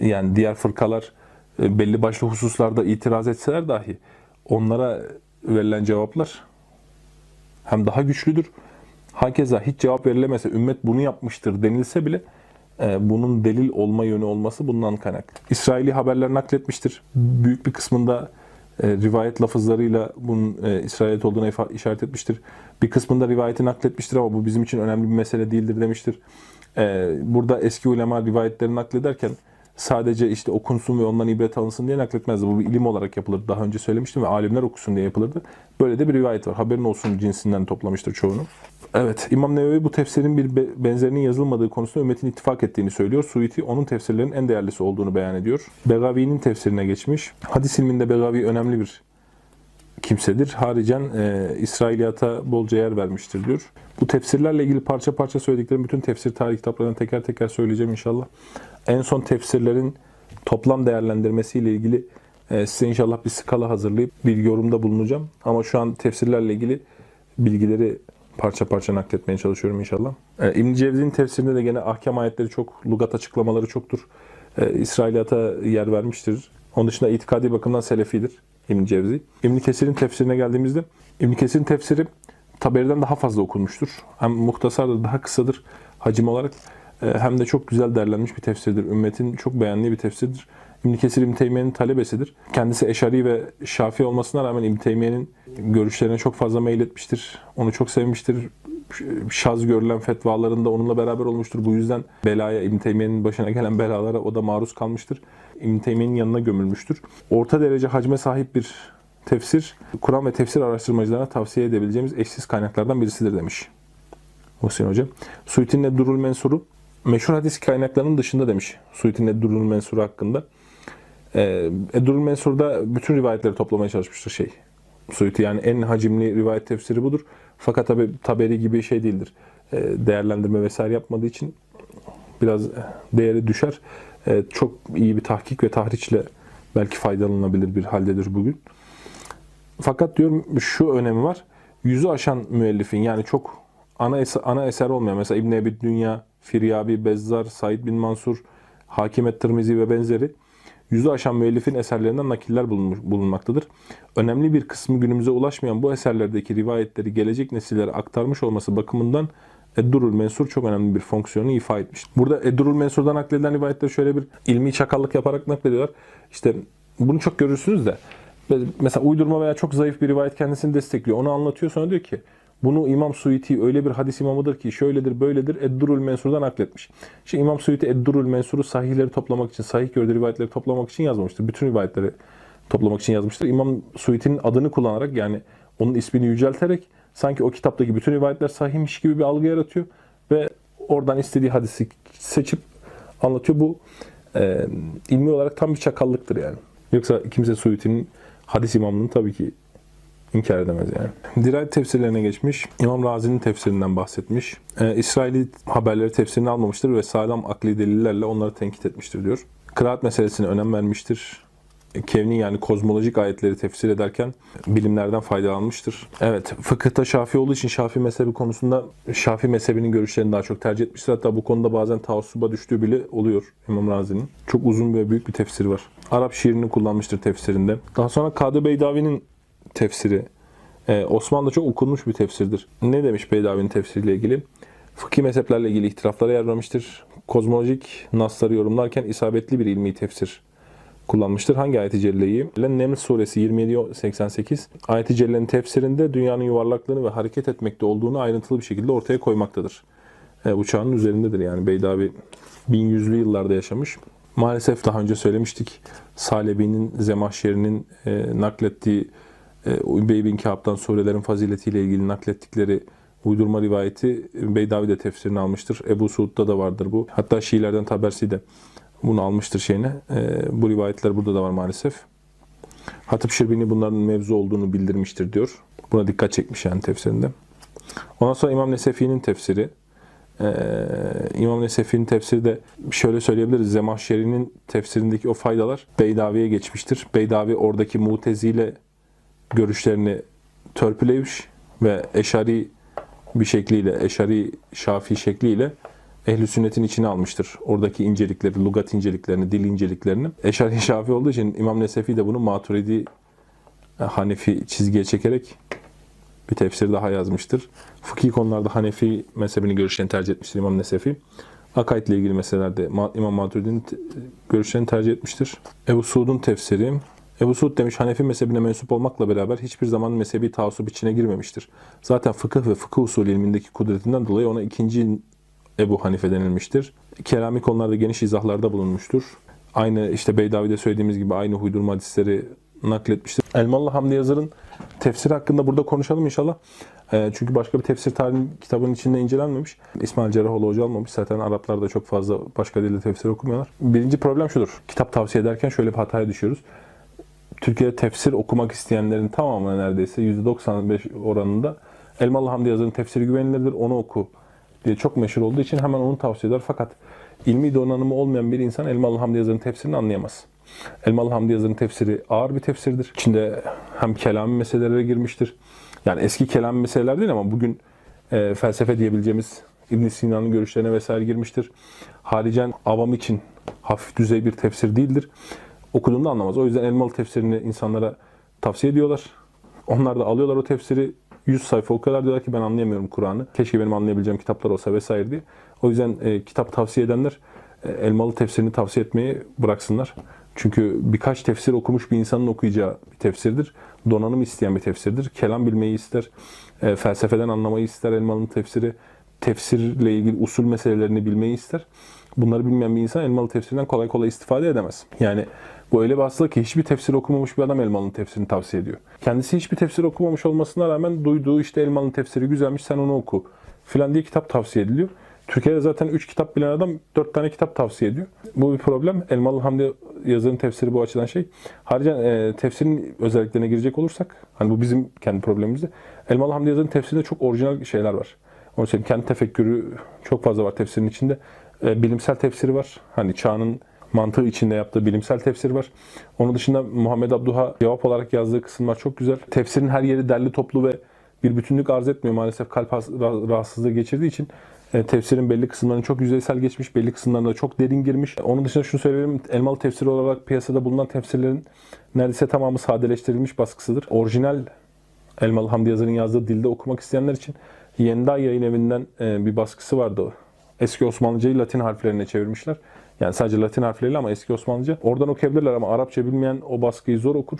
Yani diğer fırkalar belli başlı hususlarda itiraz etseler dahi onlara verilen cevaplar hem daha güçlüdür. Hakeza hiç cevap verilemese ümmet bunu yapmıştır denilse bile e, bunun delil olma yönü olması bundan kaynak. İsraili haberler nakletmiştir. Büyük bir kısmında e, rivayet lafızlarıyla bunun e, İsrailit olduğuna işaret etmiştir. Bir kısmında rivayeti nakletmiştir ama bu bizim için önemli bir mesele değildir demiştir. E, burada eski ulema rivayetleri naklederken sadece işte okunsun ve ondan ibret alınsın diye nakletmezdi. Bu bir ilim olarak yapılırdı. Daha önce söylemiştim ve alimler okusun diye yapılırdı. Böyle de bir rivayet var. Haberin olsun cinsinden toplamıştır çoğunu. Evet, İmam Nevevi bu tefsirin bir be- benzerinin yazılmadığı konusunda ümmetin ittifak ettiğini söylüyor. Suiti onun tefsirlerin en değerlisi olduğunu beyan ediyor. Begavi'nin tefsirine geçmiş. Hadis ilminde Begavi önemli bir kimsedir. Haricen e, İsrailiyata bolca yer vermiştir diyor. Bu tefsirlerle ilgili parça parça söylediklerim bütün tefsir tarih kitaplarından teker teker söyleyeceğim inşallah. En son tefsirlerin toplam değerlendirmesiyle ilgili e, size inşallah bir skala hazırlayıp bir yorumda bulunacağım. Ama şu an tefsirlerle ilgili bilgileri parça parça nakletmeye çalışıyorum inşallah. E, İbn Cevzi'nin tefsirinde de gene ahkam ayetleri çok, lugat açıklamaları çoktur. E, İsrailiyata yer vermiştir. Onun dışında itikadi bakımdan selefidir İbn Cevzi. İbn Kesir'in tefsirine geldiğimizde İbn Kesir'in tefsiri Taberi'den daha fazla okunmuştur. Hem muhtasardır, daha kısadır hacim olarak. E, hem de çok güzel derlenmiş bir tefsirdir. Ümmetin çok beğendiği bir tefsirdir. İbn Kesir İbn Teymiye'nin talebesidir. Kendisi Eşari ve Şafi olmasına rağmen İbn Teymiye'nin görüşlerine çok fazla meyletmiştir. Onu çok sevmiştir. Şaz görülen fetvalarında onunla beraber olmuştur. Bu yüzden belaya, İbn Teymiye'nin başına gelen belalara o da maruz kalmıştır. İbn Teymiye'nin yanına gömülmüştür. Orta derece hacme sahip bir tefsir, Kur'an ve tefsir araştırmacılarına tavsiye edebileceğimiz eşsiz kaynaklardan birisidir demiş. Muhsin Hoca. Suyutin Eddurul Mensur'u meşhur hadis kaynaklarının dışında demiş. Suyutin Eddurul Mensur hakkında. Ee, Eddurul Mensur'da bütün rivayetleri toplamaya çalışmıştır şey. Suyuti yani en hacimli rivayet tefsiri budur. Fakat tabi Taberi gibi şey değildir. Ee, değerlendirme vesaire yapmadığı için biraz değeri düşer. Ee, çok iyi bir tahkik ve tahriçle belki faydalanılabilir bir haldedir bugün. Fakat diyorum şu önemi var. Yüzü aşan müellifin yani çok ana eser, ana eser olmayan mesela İbn Ebi Dünya, Firyabi, Bezzar, Said bin Mansur, Hakim et-Tirmizi ve benzeri yüzü aşan müellifin eserlerinden nakiller bulunmuş, bulunmaktadır. Önemli bir kısmı günümüze ulaşmayan bu eserlerdeki rivayetleri gelecek nesillere aktarmış olması bakımından Eddurul Mensur çok önemli bir fonksiyonu ifa etmiş. Burada Eddurul Mensur'dan nakledilen rivayetler şöyle bir ilmi çakallık yaparak naklediyorlar. İşte bunu çok görürsünüz de mesela uydurma veya çok zayıf bir rivayet kendisini destekliyor. Onu anlatıyor sonra diyor ki bunu İmam Suyuti öyle bir hadis imamıdır ki şöyledir böyledir Eddurul Mensur'dan nakletmiş. Şimdi İmam Suyuti Eddurul Mensur'u sahihleri toplamak için, sahih gördüğü rivayetleri toplamak için yazmamıştır. Bütün rivayetleri toplamak için yazmıştır. İmam Suyuti'nin adını kullanarak yani onun ismini yücelterek sanki o kitaptaki bütün rivayetler sahihmiş gibi bir algı yaratıyor ve oradan istediği hadisi seçip anlatıyor. Bu e, ilmi olarak tam bir çakallıktır yani. Yoksa kimse Suyuti'nin hadis imamlığını tabii ki inkar edemez yani. Dirayet tefsirlerine geçmiş. İmam Razi'nin tefsirinden bahsetmiş. Ee, İsraili haberleri tefsirini almamıştır ve sağlam akli delillerle onları tenkit etmiştir diyor. Kıraat meselesine önem vermiştir. Kevni yani kozmolojik ayetleri tefsir ederken bilimlerden faydalanmıştır. Evet, fıkıhta Şafi olduğu için Şafi mezhebi konusunda Şafi mezhebinin görüşlerini daha çok tercih etmiştir. Hatta bu konuda bazen taassuba düştüğü bile oluyor İmam Razi'nin. Çok uzun ve büyük bir tefsiri var. Arap şiirini kullanmıştır tefsirinde. Daha sonra Kadı Beydavi'nin tefsiri Ee, Osmanlı'da çok okunmuş bir tefsirdir. Ne demiş Beydavi'nin tefsiriyle ilgili? Fıkhi mezheplerle ilgili ihtilaflara yer vermiştir. Kozmolojik nasları yorumlarken isabetli bir ilmi tefsir kullanmıştır. Hangi ayet-i celleyi? Neml suresi 27-88 ayet-i cellenin tefsirinde dünyanın yuvarlaklığını ve hareket etmekte olduğunu ayrıntılı bir şekilde ortaya koymaktadır. E, bu çağın üzerindedir yani Beydavi 1100'lü yıllarda yaşamış. Maalesef daha önce söylemiştik. Salebi'nin, Zemahşeri'nin e, naklettiği Übey bin Kâb'dan surelerin faziletiyle ilgili naklettikleri uydurma rivayeti Beydavi de tefsirini almıştır. Ebu Suud'da da vardır bu. Hatta Şiilerden Tabersi de bunu almıştır şeyine. E, bu rivayetler burada da var maalesef. Hatip Şirbini bunların mevzu olduğunu bildirmiştir diyor. Buna dikkat çekmiş yani tefsirinde. Ondan sonra İmam Nesefi'nin tefsiri. Ee, İmam Nesefi'nin tefsiri de şöyle söyleyebiliriz. Zemahşeri'nin tefsirindeki o faydalar Beydavi'ye geçmiştir. Beydavi oradaki mutezile görüşlerini törpülemiş ve eşari bir şekliyle, eşari şafi şekliyle ehli sünnetin içine almıştır. Oradaki incelikleri, lugat inceliklerini, dil inceliklerini. Eşari şafi olduğu için İmam Nesefi de bunu Maturidi e, Hanefi çizgiye çekerek bir tefsir daha yazmıştır. Fıkhi konularda Hanefi mezhebini görüşlerini tercih etmiştir İmam Nesefi. Akaid ile ilgili meselelerde İmam Maturidi'nin görüşlerini tercih etmiştir. Ebu Suud'un tefsiri. Ebu Suud demiş Hanefi mezhebine mensup olmakla beraber hiçbir zaman mezhebi taassup içine girmemiştir. Zaten fıkıh ve fıkıh usulü ilmindeki kudretinden dolayı ona ikinci Ebu Hanife denilmiştir. Kelami konularda geniş izahlarda bulunmuştur. Aynı işte Beydavi'de söylediğimiz gibi aynı uydurma hadisleri nakletmiştir. Elmalı Hamdi Yazır'ın tefsiri hakkında burada konuşalım inşallah. E, çünkü başka bir tefsir tarihi kitabının içinde incelenmemiş. İsmail Cerrahoğlu Hoca almamış. Zaten Araplar da çok fazla başka dilde tefsir okumuyorlar. Birinci problem şudur. Kitap tavsiye ederken şöyle bir hataya düşüyoruz. Türkiye'de tefsir okumak isteyenlerin tamamına neredeyse %95 oranında Elmalı Hamdi Yazır'ın tefsiri güvenilirdir. Onu oku diye çok meşhur olduğu için hemen onu tavsiye eder. Fakat ilmi donanımı olmayan bir insan Elmalı Hamdi Yazır'ın tefsirini anlayamaz. Elmalı Hamdi Yazır'ın tefsiri ağır bir tefsirdir. İçinde hem kelami meselelere girmiştir. Yani eski kelami meseleler değil ama bugün e, felsefe diyebileceğimiz İbn Sina'nın görüşlerine vesaire girmiştir. Haricen avam için hafif düzey bir tefsir değildir. Okuduğunda anlamaz. O yüzden Elmalı tefsirini insanlara tavsiye ediyorlar. Onlar da alıyorlar o tefsiri 100 sayfa o kadar diyorlar ki ben anlayamıyorum Kur'an'ı. Keşke benim anlayabileceğim kitaplar olsa vesaire diye. O yüzden e, kitap tavsiye edenler e, Elmalı tefsirini tavsiye etmeyi bıraksınlar. Çünkü birkaç tefsir okumuş bir insanın okuyacağı bir tefsirdir. Donanım isteyen bir tefsirdir. Kelam bilmeyi ister, e, felsefeden anlamayı ister Elmalı'nın tefsiri. Tefsirle ilgili usul meselelerini bilmeyi ister. Bunları bilmeyen bir insan Elmalı tefsirinden kolay kolay istifade edemez. Yani bu öyle bir ki hiçbir tefsir okumamış bir adam Elmalı'nın tefsirini tavsiye ediyor. Kendisi hiçbir tefsir okumamış olmasına rağmen duyduğu işte Elmalı'nın tefsiri güzelmiş sen onu oku filan diye kitap tavsiye ediliyor. Türkiye'de zaten 3 kitap bilen adam 4 tane kitap tavsiye ediyor. Bu bir problem. Elmalı Hamdi yazarın tefsiri bu açıdan şey. Haricen e, tefsirin özelliklerine girecek olursak, hani bu bizim kendi problemimizde. Elmalı Hamdi yazarın tefsirinde çok orijinal şeyler var. Onun için kendi tefekkürü çok fazla var tefsirin içinde. E, bilimsel tefsiri var. Hani çağının mantığı içinde yaptığı bilimsel tefsir var. Onun dışında Muhammed Abduha cevap olarak yazdığı kısımlar çok güzel. Tefsirin her yeri derli toplu ve bir bütünlük arz etmiyor. Maalesef kalp rahatsızlığı geçirdiği için e, tefsirin belli kısımlarını çok yüzeysel geçmiş, belli kısımlarına çok derin girmiş. Onun dışında şunu söyleyebilirim, elmalı tefsir olarak piyasada bulunan tefsirlerin neredeyse tamamı sadeleştirilmiş baskısıdır. Orijinal Elmalı Hamdi Yazır'ın yazdığı dilde okumak isteyenler için Yenda yayın evinden e, bir baskısı vardı. Eski Osmanlıcayı Latin harflerine çevirmişler. Yani sadece Latin harfleriyle ama eski Osmanlıca. Oradan okuyabilirler ama Arapça bilmeyen o baskıyı zor okur.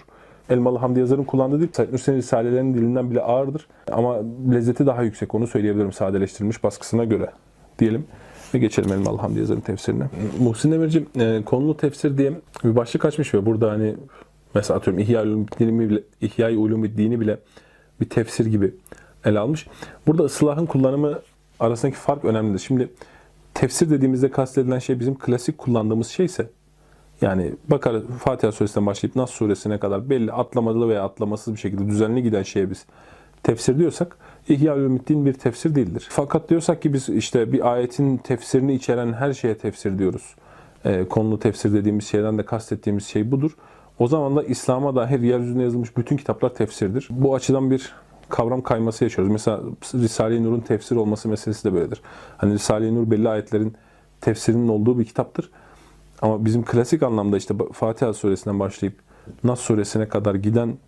Elmalı Hamdi Yazar'ın kullandığı dil Said Nursi'nin risalelerinin dilinden bile ağırdır. Ama lezzeti daha yüksek onu söyleyebilirim sadeleştirilmiş baskısına göre diyelim. Ve geçelim Elmalı Hamdi Yazar'ın tefsirine. Muhsin Demirci e, konulu tefsir diye bir başlık açmış ve burada hani mesela atıyorum İhya Ulumuddin'i bile, İhya Ulumuddin'i bile bir tefsir gibi ele almış. Burada ıslahın kullanımı arasındaki fark önemlidir. Şimdi tefsir dediğimizde kastedilen şey bizim klasik kullandığımız şeyse yani bakar Fatiha suresinden başlayıp Nas suresine kadar belli atlamalı veya atlamasız bir şekilde düzenli giden şeye biz tefsir diyorsak İhya Ülümiddin bir tefsir değildir. Fakat diyorsak ki biz işte bir ayetin tefsirini içeren her şeye tefsir diyoruz. E, konulu tefsir dediğimiz şeyden de kastettiğimiz şey budur. O zaman da İslam'a dair yeryüzünde yazılmış bütün kitaplar tefsirdir. Bu açıdan bir kavram kayması yaşıyoruz. Mesela Risale-i Nur'un tefsir olması meselesi de böyledir. Hani Risale-i Nur belli ayetlerin tefsirinin olduğu bir kitaptır. Ama bizim klasik anlamda işte Fatiha suresinden başlayıp Nas suresine kadar giden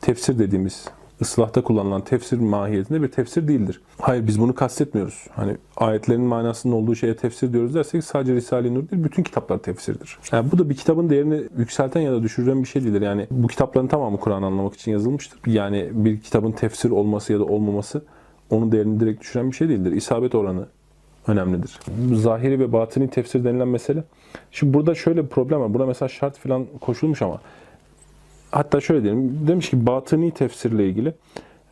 tefsir dediğimiz ıslahta kullanılan tefsir mahiyetinde bir tefsir değildir. Hayır biz bunu kastetmiyoruz. Hani ayetlerin manasının olduğu şeye tefsir diyoruz dersek sadece Risale-i Nur değil bütün kitaplar tefsirdir. Yani bu da bir kitabın değerini yükselten ya da düşüren bir şey değildir. Yani bu kitapların tamamı Kur'an anlamak için yazılmıştır. Yani bir kitabın tefsir olması ya da olmaması onun değerini direkt düşüren bir şey değildir. İsabet oranı önemlidir. Zahiri ve batini tefsir denilen mesele. Şimdi burada şöyle bir problem var. Buna mesela şart falan koşulmuş ama hatta şöyle diyelim. Demiş ki batıni tefsirle ilgili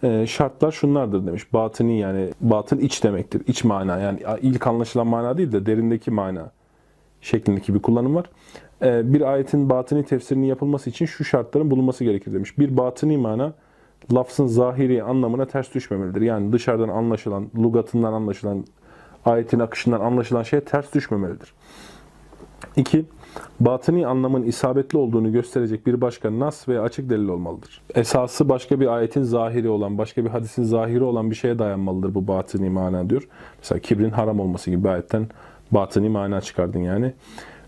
e, şartlar şunlardır demiş. Batıni yani batın iç demektir. İç mana yani ilk anlaşılan mana değil de derindeki mana şeklindeki bir kullanım var. E, bir ayetin batıni tefsirinin yapılması için şu şartların bulunması gerekir demiş. Bir batıni mana lafzın zahiri anlamına ters düşmemelidir. Yani dışarıdan anlaşılan, lugatından anlaşılan, ayetin akışından anlaşılan şeye ters düşmemelidir. 2. Batıni anlamın isabetli olduğunu gösterecek bir başka nas veya açık delil olmalıdır. Esası başka bir ayetin zahiri olan, başka bir hadisin zahiri olan bir şeye dayanmalıdır bu batıni mana diyor. Mesela kibrin haram olması gibi bir ayetten batıni mana çıkardın yani.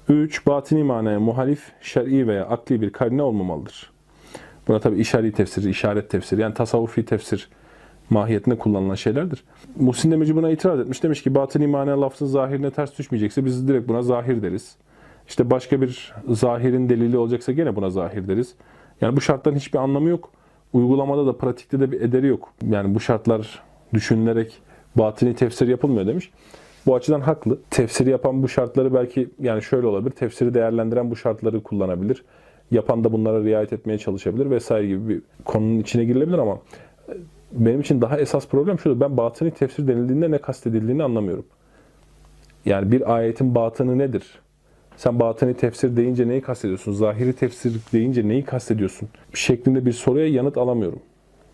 3. Batini manaya muhalif, şer'i veya akli bir karine olmamalıdır. Buna tabi işari tefsir, işaret tefsir yani tasavvufi tefsir mahiyetinde kullanılan şeylerdir. Muhsin Demirci buna itiraz etmiş. Demiş ki batın imana lafzın zahirine ters düşmeyecekse biz direkt buna zahir deriz. İşte başka bir zahirin delili olacaksa gene buna zahir deriz. Yani bu şartların hiçbir anlamı yok. Uygulamada da pratikte de bir ederi yok. Yani bu şartlar düşünülerek batini tefsir yapılmıyor demiş. Bu açıdan haklı. Tefsiri yapan bu şartları belki yani şöyle olabilir. Tefsiri değerlendiren bu şartları kullanabilir. Yapan da bunlara riayet etmeye çalışabilir vesaire gibi bir konunun içine girilebilir ama benim için daha esas problem şudur. Ben batıni tefsir denildiğinde ne kastedildiğini anlamıyorum. Yani bir ayetin batını nedir? Sen batıni tefsir deyince neyi kastediyorsun? Zahiri tefsir deyince neyi kastediyorsun? Şeklinde bir soruya yanıt alamıyorum.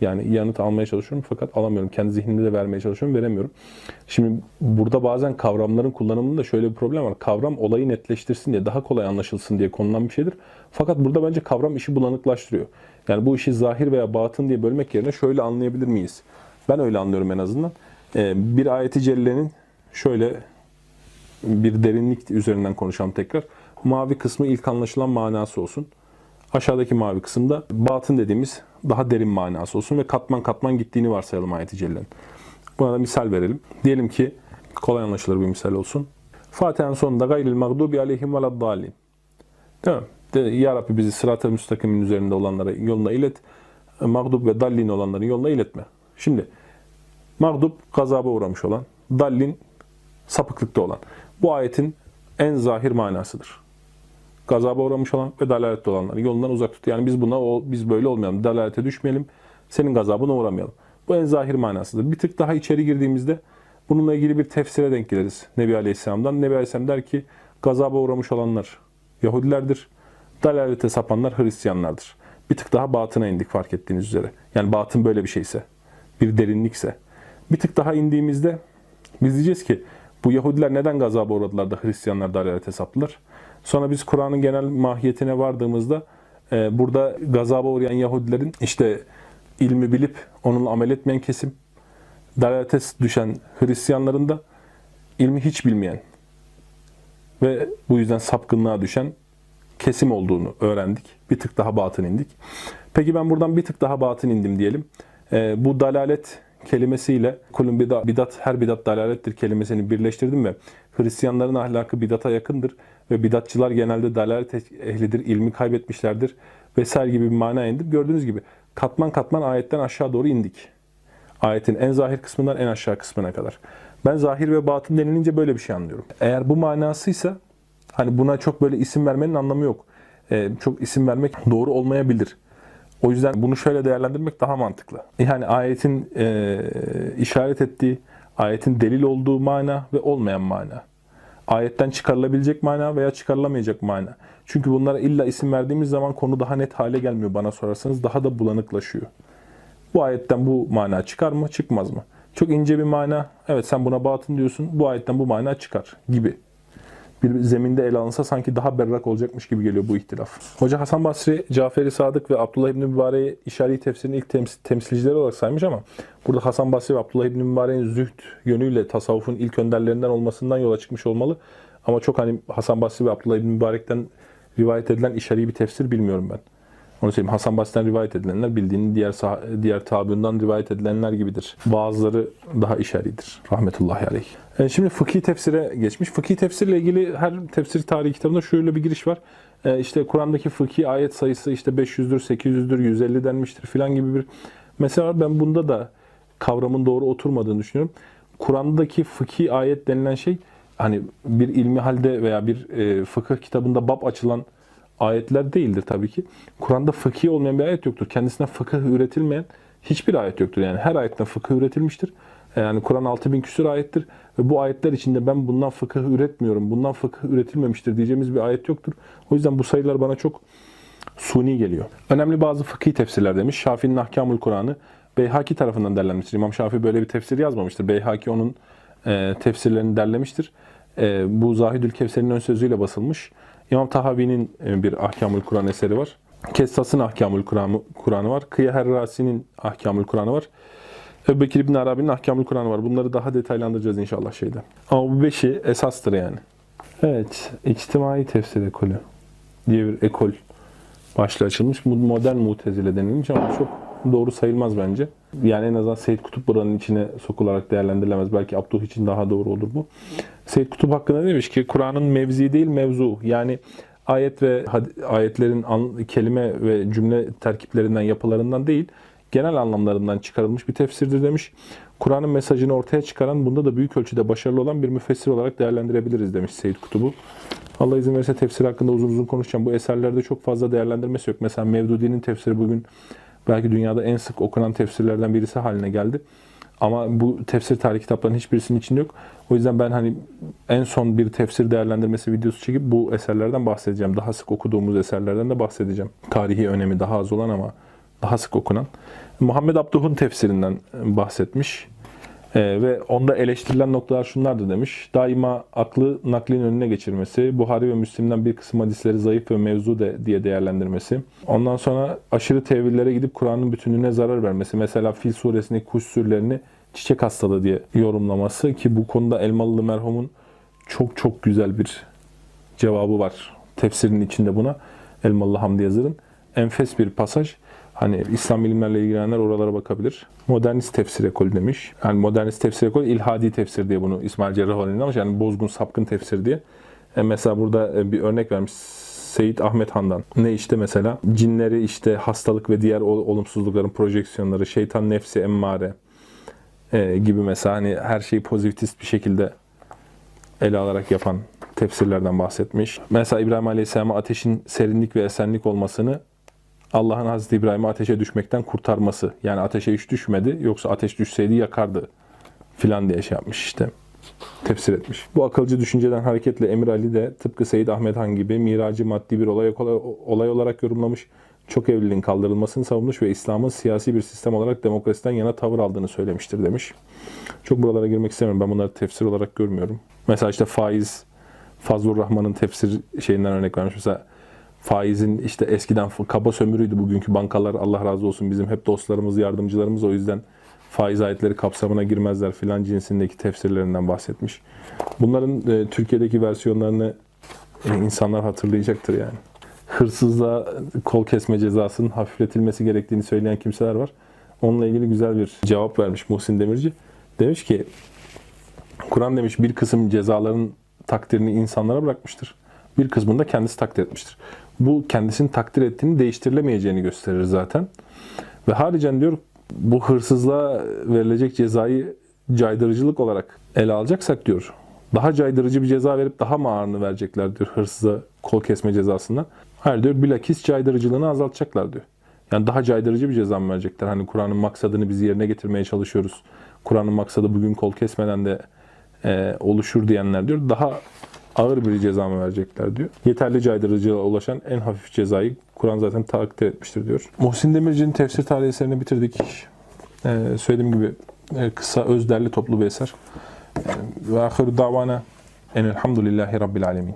Yani yanıt almaya çalışıyorum fakat alamıyorum. Kendi zihnimde de vermeye çalışıyorum, veremiyorum. Şimdi burada bazen kavramların kullanımında şöyle bir problem var. Kavram olayı netleştirsin diye, daha kolay anlaşılsın diye konulan bir şeydir. Fakat burada bence kavram işi bulanıklaştırıyor. Yani bu işi zahir veya batın diye bölmek yerine şöyle anlayabilir miyiz? Ben öyle anlıyorum en azından. Ee, bir ayeti cellenin şöyle bir derinlik üzerinden konuşalım tekrar. Mavi kısmı ilk anlaşılan manası olsun. Aşağıdaki mavi kısımda batın dediğimiz daha derin manası olsun ve katman katman gittiğini varsayalım ayeti cellenin. Buna da misal verelim. Diyelim ki kolay anlaşılır bir misal olsun. Fatiha'nın sonunda gayril mağdubi aleyhim veladdallin. Değil mi? De, ya Rabbi bizi sırat-ı müstakimin üzerinde olanlara yoluna ilet. Mağdub ve dallin olanların yoluna iletme. Şimdi mağdub gazaba uğramış olan, dallin sapıklıkta olan. Bu ayetin en zahir manasıdır. Gazaba uğramış olan ve dalalette olanları yolundan uzak tut. Yani biz buna biz böyle olmayalım. Dalalete düşmeyelim. Senin gazabına uğramayalım. Bu en zahir manasıdır. Bir tık daha içeri girdiğimizde bununla ilgili bir tefsire denk geliriz Nebi Aleyhisselam'dan. Nebi Aleyhisselam der ki gazaba uğramış olanlar Yahudilerdir. Dalalete sapanlar Hristiyanlardır. Bir tık daha batına indik fark ettiğiniz üzere. Yani batın böyle bir şeyse, bir derinlikse. Bir tık daha indiğimizde biz diyeceğiz ki bu Yahudiler neden gazaba uğradılar da Hristiyanlar dalalete saptılar? Sonra biz Kur'an'ın genel mahiyetine vardığımızda e, burada gazaba uğrayan Yahudilerin işte ilmi bilip onunla amel etmeyen kesim, dalalete düşen Hristiyanların da ilmi hiç bilmeyen ve bu yüzden sapkınlığa düşen kesim olduğunu öğrendik. Bir tık daha batın indik. Peki ben buradan bir tık daha batın indim diyelim. E, bu dalalet kelimesiyle kulun bidat, her bidat dalalettir kelimesini birleştirdim ve Hristiyanların ahlakı bidata yakındır ve bidatçılar genelde dalalet ehlidir, ilmi kaybetmişlerdir vesaire gibi bir mana indim. Gördüğünüz gibi katman katman ayetten aşağı doğru indik. Ayetin en zahir kısmından en aşağı kısmına kadar. Ben zahir ve batın denilince böyle bir şey anlıyorum. Eğer bu manasıysa hani buna çok böyle isim vermenin anlamı yok. Ee, çok isim vermek doğru olmayabilir. O yüzden bunu şöyle değerlendirmek daha mantıklı. Yani ayetin e, işaret ettiği, ayetin delil olduğu mana ve olmayan mana. Ayetten çıkarılabilecek mana veya çıkarılamayacak mana. Çünkü bunlara illa isim verdiğimiz zaman konu daha net hale gelmiyor bana sorarsanız. Daha da bulanıklaşıyor. Bu ayetten bu mana çıkar mı, çıkmaz mı? Çok ince bir mana. Evet sen buna batın diyorsun. Bu ayetten bu mana çıkar gibi bir zeminde ele alınsa sanki daha berrak olacakmış gibi geliyor bu ihtilaf. Hoca Hasan Basri, Caferi Sadık ve Abdullah İbni Mübarek'i işari tefsirinin ilk temsil, temsilcileri olarak saymış ama burada Hasan Basri ve Abdullah İbni Mübarek'in zühd yönüyle tasavvufun ilk önderlerinden olmasından yola çıkmış olmalı. Ama çok hani Hasan Basri ve Abdullah İbni Mübarek'ten rivayet edilen işari bir tefsir bilmiyorum ben. Onu söyleyeyim. Hasan Basri'den rivayet edilenler bildiğin diğer diğer tabiundan rivayet edilenler gibidir. Bazıları daha işaridir. Rahmetullahi aleyh. E, şimdi fıkhi tefsire geçmiş. Fıkhi tefsirle ilgili her tefsir tarihi kitabında şöyle bir giriş var. E, işte Kur'an'daki fıkhi ayet sayısı işte 500'dür, 800'dür, 150 denmiştir filan gibi bir mesele var. Ben bunda da kavramın doğru oturmadığını düşünüyorum. Kur'an'daki fıkhi ayet denilen şey hani bir ilmi halde veya bir e, fıkıh kitabında bab açılan ayetler değildir tabii ki. Kur'an'da fıkhi olmayan bir ayet yoktur. Kendisine fıkıh üretilmeyen hiçbir ayet yoktur. Yani her ayetten fıkıh üretilmiştir. Yani Kur'an 6000 küsur ayettir ve bu ayetler içinde ben bundan fıkıh üretmiyorum, bundan fıkıh üretilmemiştir diyeceğimiz bir ayet yoktur. O yüzden bu sayılar bana çok suni geliyor. Önemli bazı fıkhi tefsirler demiş. Şafii'nin Ahkamul Kur'an'ı Beyhaki tarafından derlenmiştir. İmam Şafii böyle bir tefsir yazmamıştır. Beyhaki onun e, tefsirlerini derlemiştir. E, bu Zahidül Kevser'in ön sözüyle basılmış. İmam Tahavi'nin e, bir Ahkamul Kur'an eseri var. Kessas'ın Ahkamul Kur'an'ı var. Kıya Herrasi'nin Ahkamul Kur'an'ı var. Ebu Bekir İbn Arabi'nin Ahkamul Kur'an'ı var. Bunları daha detaylandıracağız inşallah şeyde. Ama bu beşi esastır yani. Evet, içtimai tefsir ekolü diye bir ekol başlığı açılmış. Modern mutezile denilmiş ama çok doğru sayılmaz bence. Yani en azından Seyyid Kutup buranın içine sokularak değerlendirilemez. Belki Abduh için daha doğru olur bu. Seyyid Kutup hakkında demiş ki Kur'an'ın mevzi değil mevzu. Yani ayet ve ayetlerin kelime ve cümle terkiplerinden, yapılarından değil, genel anlamlarından çıkarılmış bir tefsirdir demiş. Kur'an'ın mesajını ortaya çıkaran, bunda da büyük ölçüde başarılı olan bir müfessir olarak değerlendirebiliriz demiş Seyyid Kutub'u. Allah izin verirse tefsir hakkında uzun uzun konuşacağım. Bu eserlerde çok fazla değerlendirmesi yok. Mesela Mevdudi'nin tefsiri bugün belki dünyada en sık okunan tefsirlerden birisi haline geldi. Ama bu tefsir tarih kitaplarının hiçbirisinin içinde yok. O yüzden ben hani en son bir tefsir değerlendirmesi videosu çekip bu eserlerden bahsedeceğim. Daha sık okuduğumuz eserlerden de bahsedeceğim. Tarihi önemi daha az olan ama daha sık okunan. Muhammed Abduh'un tefsirinden bahsetmiş. Ee, ve onda eleştirilen noktalar şunlardı demiş. Daima aklı naklin önüne geçirmesi, Buhari ve Müslim'den bir kısım hadisleri zayıf ve mevzu de diye değerlendirmesi. Ondan sonra aşırı tevillere gidip Kur'an'ın bütünlüğüne zarar vermesi. Mesela Fil suresindeki kuş sürülerini çiçek hastalığı diye yorumlaması ki bu konuda Elmalılı merhumun çok çok güzel bir cevabı var. Tefsirin içinde buna Elmalılı Hamdi Yazır'ın. Enfes bir pasaj. Hani İslam bilimlerle ilgilenenler oralara bakabilir. Modernist tefsir ekolü demiş. Yani modernist tefsir ekolü ilhadi tefsir diye bunu İsmail Cerrahoğlu'nun demiş. Yani bozgun sapkın tefsir diye. E mesela burada e, bir örnek vermiş Seyit Ahmet Han'dan. Ne işte mesela cinleri işte hastalık ve diğer ol- olumsuzlukların projeksiyonları, şeytan nefsi emmare e, gibi mesela hani her şeyi pozitivist bir şekilde ele alarak yapan tefsirlerden bahsetmiş. Mesela İbrahim Aleyhisselam'a ateşin serinlik ve esenlik olmasını Allah'ın Hazreti İbrahim'i ateşe düşmekten kurtarması. Yani ateşe hiç düşmedi. Yoksa ateş düşseydi yakardı filan diye şey yapmış işte. Tefsir etmiş. Bu akılcı düşünceden hareketle Emir Ali de tıpkı Seyyid Ahmet Han gibi miracı maddi bir olay, olay olarak yorumlamış. Çok evliliğin kaldırılmasını savunmuş ve İslam'ın siyasi bir sistem olarak demokrasiden yana tavır aldığını söylemiştir demiş. Çok buralara girmek istemiyorum. Ben bunları tefsir olarak görmüyorum. Mesela işte faiz, Fazlur Rahman'ın tefsir şeyinden örnek vermiş. Mesela faizin işte eskiden kaba sömürüydü bugünkü bankalar Allah razı olsun bizim hep dostlarımız, yardımcılarımız o yüzden faiz ayetleri kapsamına girmezler filan cinsindeki tefsirlerinden bahsetmiş. Bunların e, Türkiye'deki versiyonlarını e, insanlar hatırlayacaktır yani. Hırsızlığa kol kesme cezasının hafifletilmesi gerektiğini söyleyen kimseler var. Onunla ilgili güzel bir cevap vermiş Muhsin Demirci. Demiş ki Kur'an demiş bir kısım cezaların takdirini insanlara bırakmıştır. Bir kısmını da kendisi takdir etmiştir. Bu kendisini takdir ettiğini değiştirilemeyeceğini gösterir zaten. Ve haricen diyor bu hırsızlığa verilecek cezayı caydırıcılık olarak ele alacaksak diyor. Daha caydırıcı bir ceza verip daha mı ağırını verecekler diyor hırsıza kol kesme cezasından. Hayır diyor bilakis caydırıcılığını azaltacaklar diyor. Yani daha caydırıcı bir ceza mı verecekler? Hani Kur'an'ın maksadını biz yerine getirmeye çalışıyoruz. Kur'an'ın maksadı bugün kol kesmeden de e, oluşur diyenler diyor. Daha ağır bir ceza mı verecekler diyor. Yeterli caydırıcılığa ulaşan en hafif cezayı Kur'an zaten takdir etmiştir diyor. Muhsin Demirci'nin tefsir tarihi eserini bitirdik. Ee, söylediğim gibi e, kısa, öz derli toplu bir eser. Ee, Ve ahiru davana enelhamdülillahi rabbil alemin.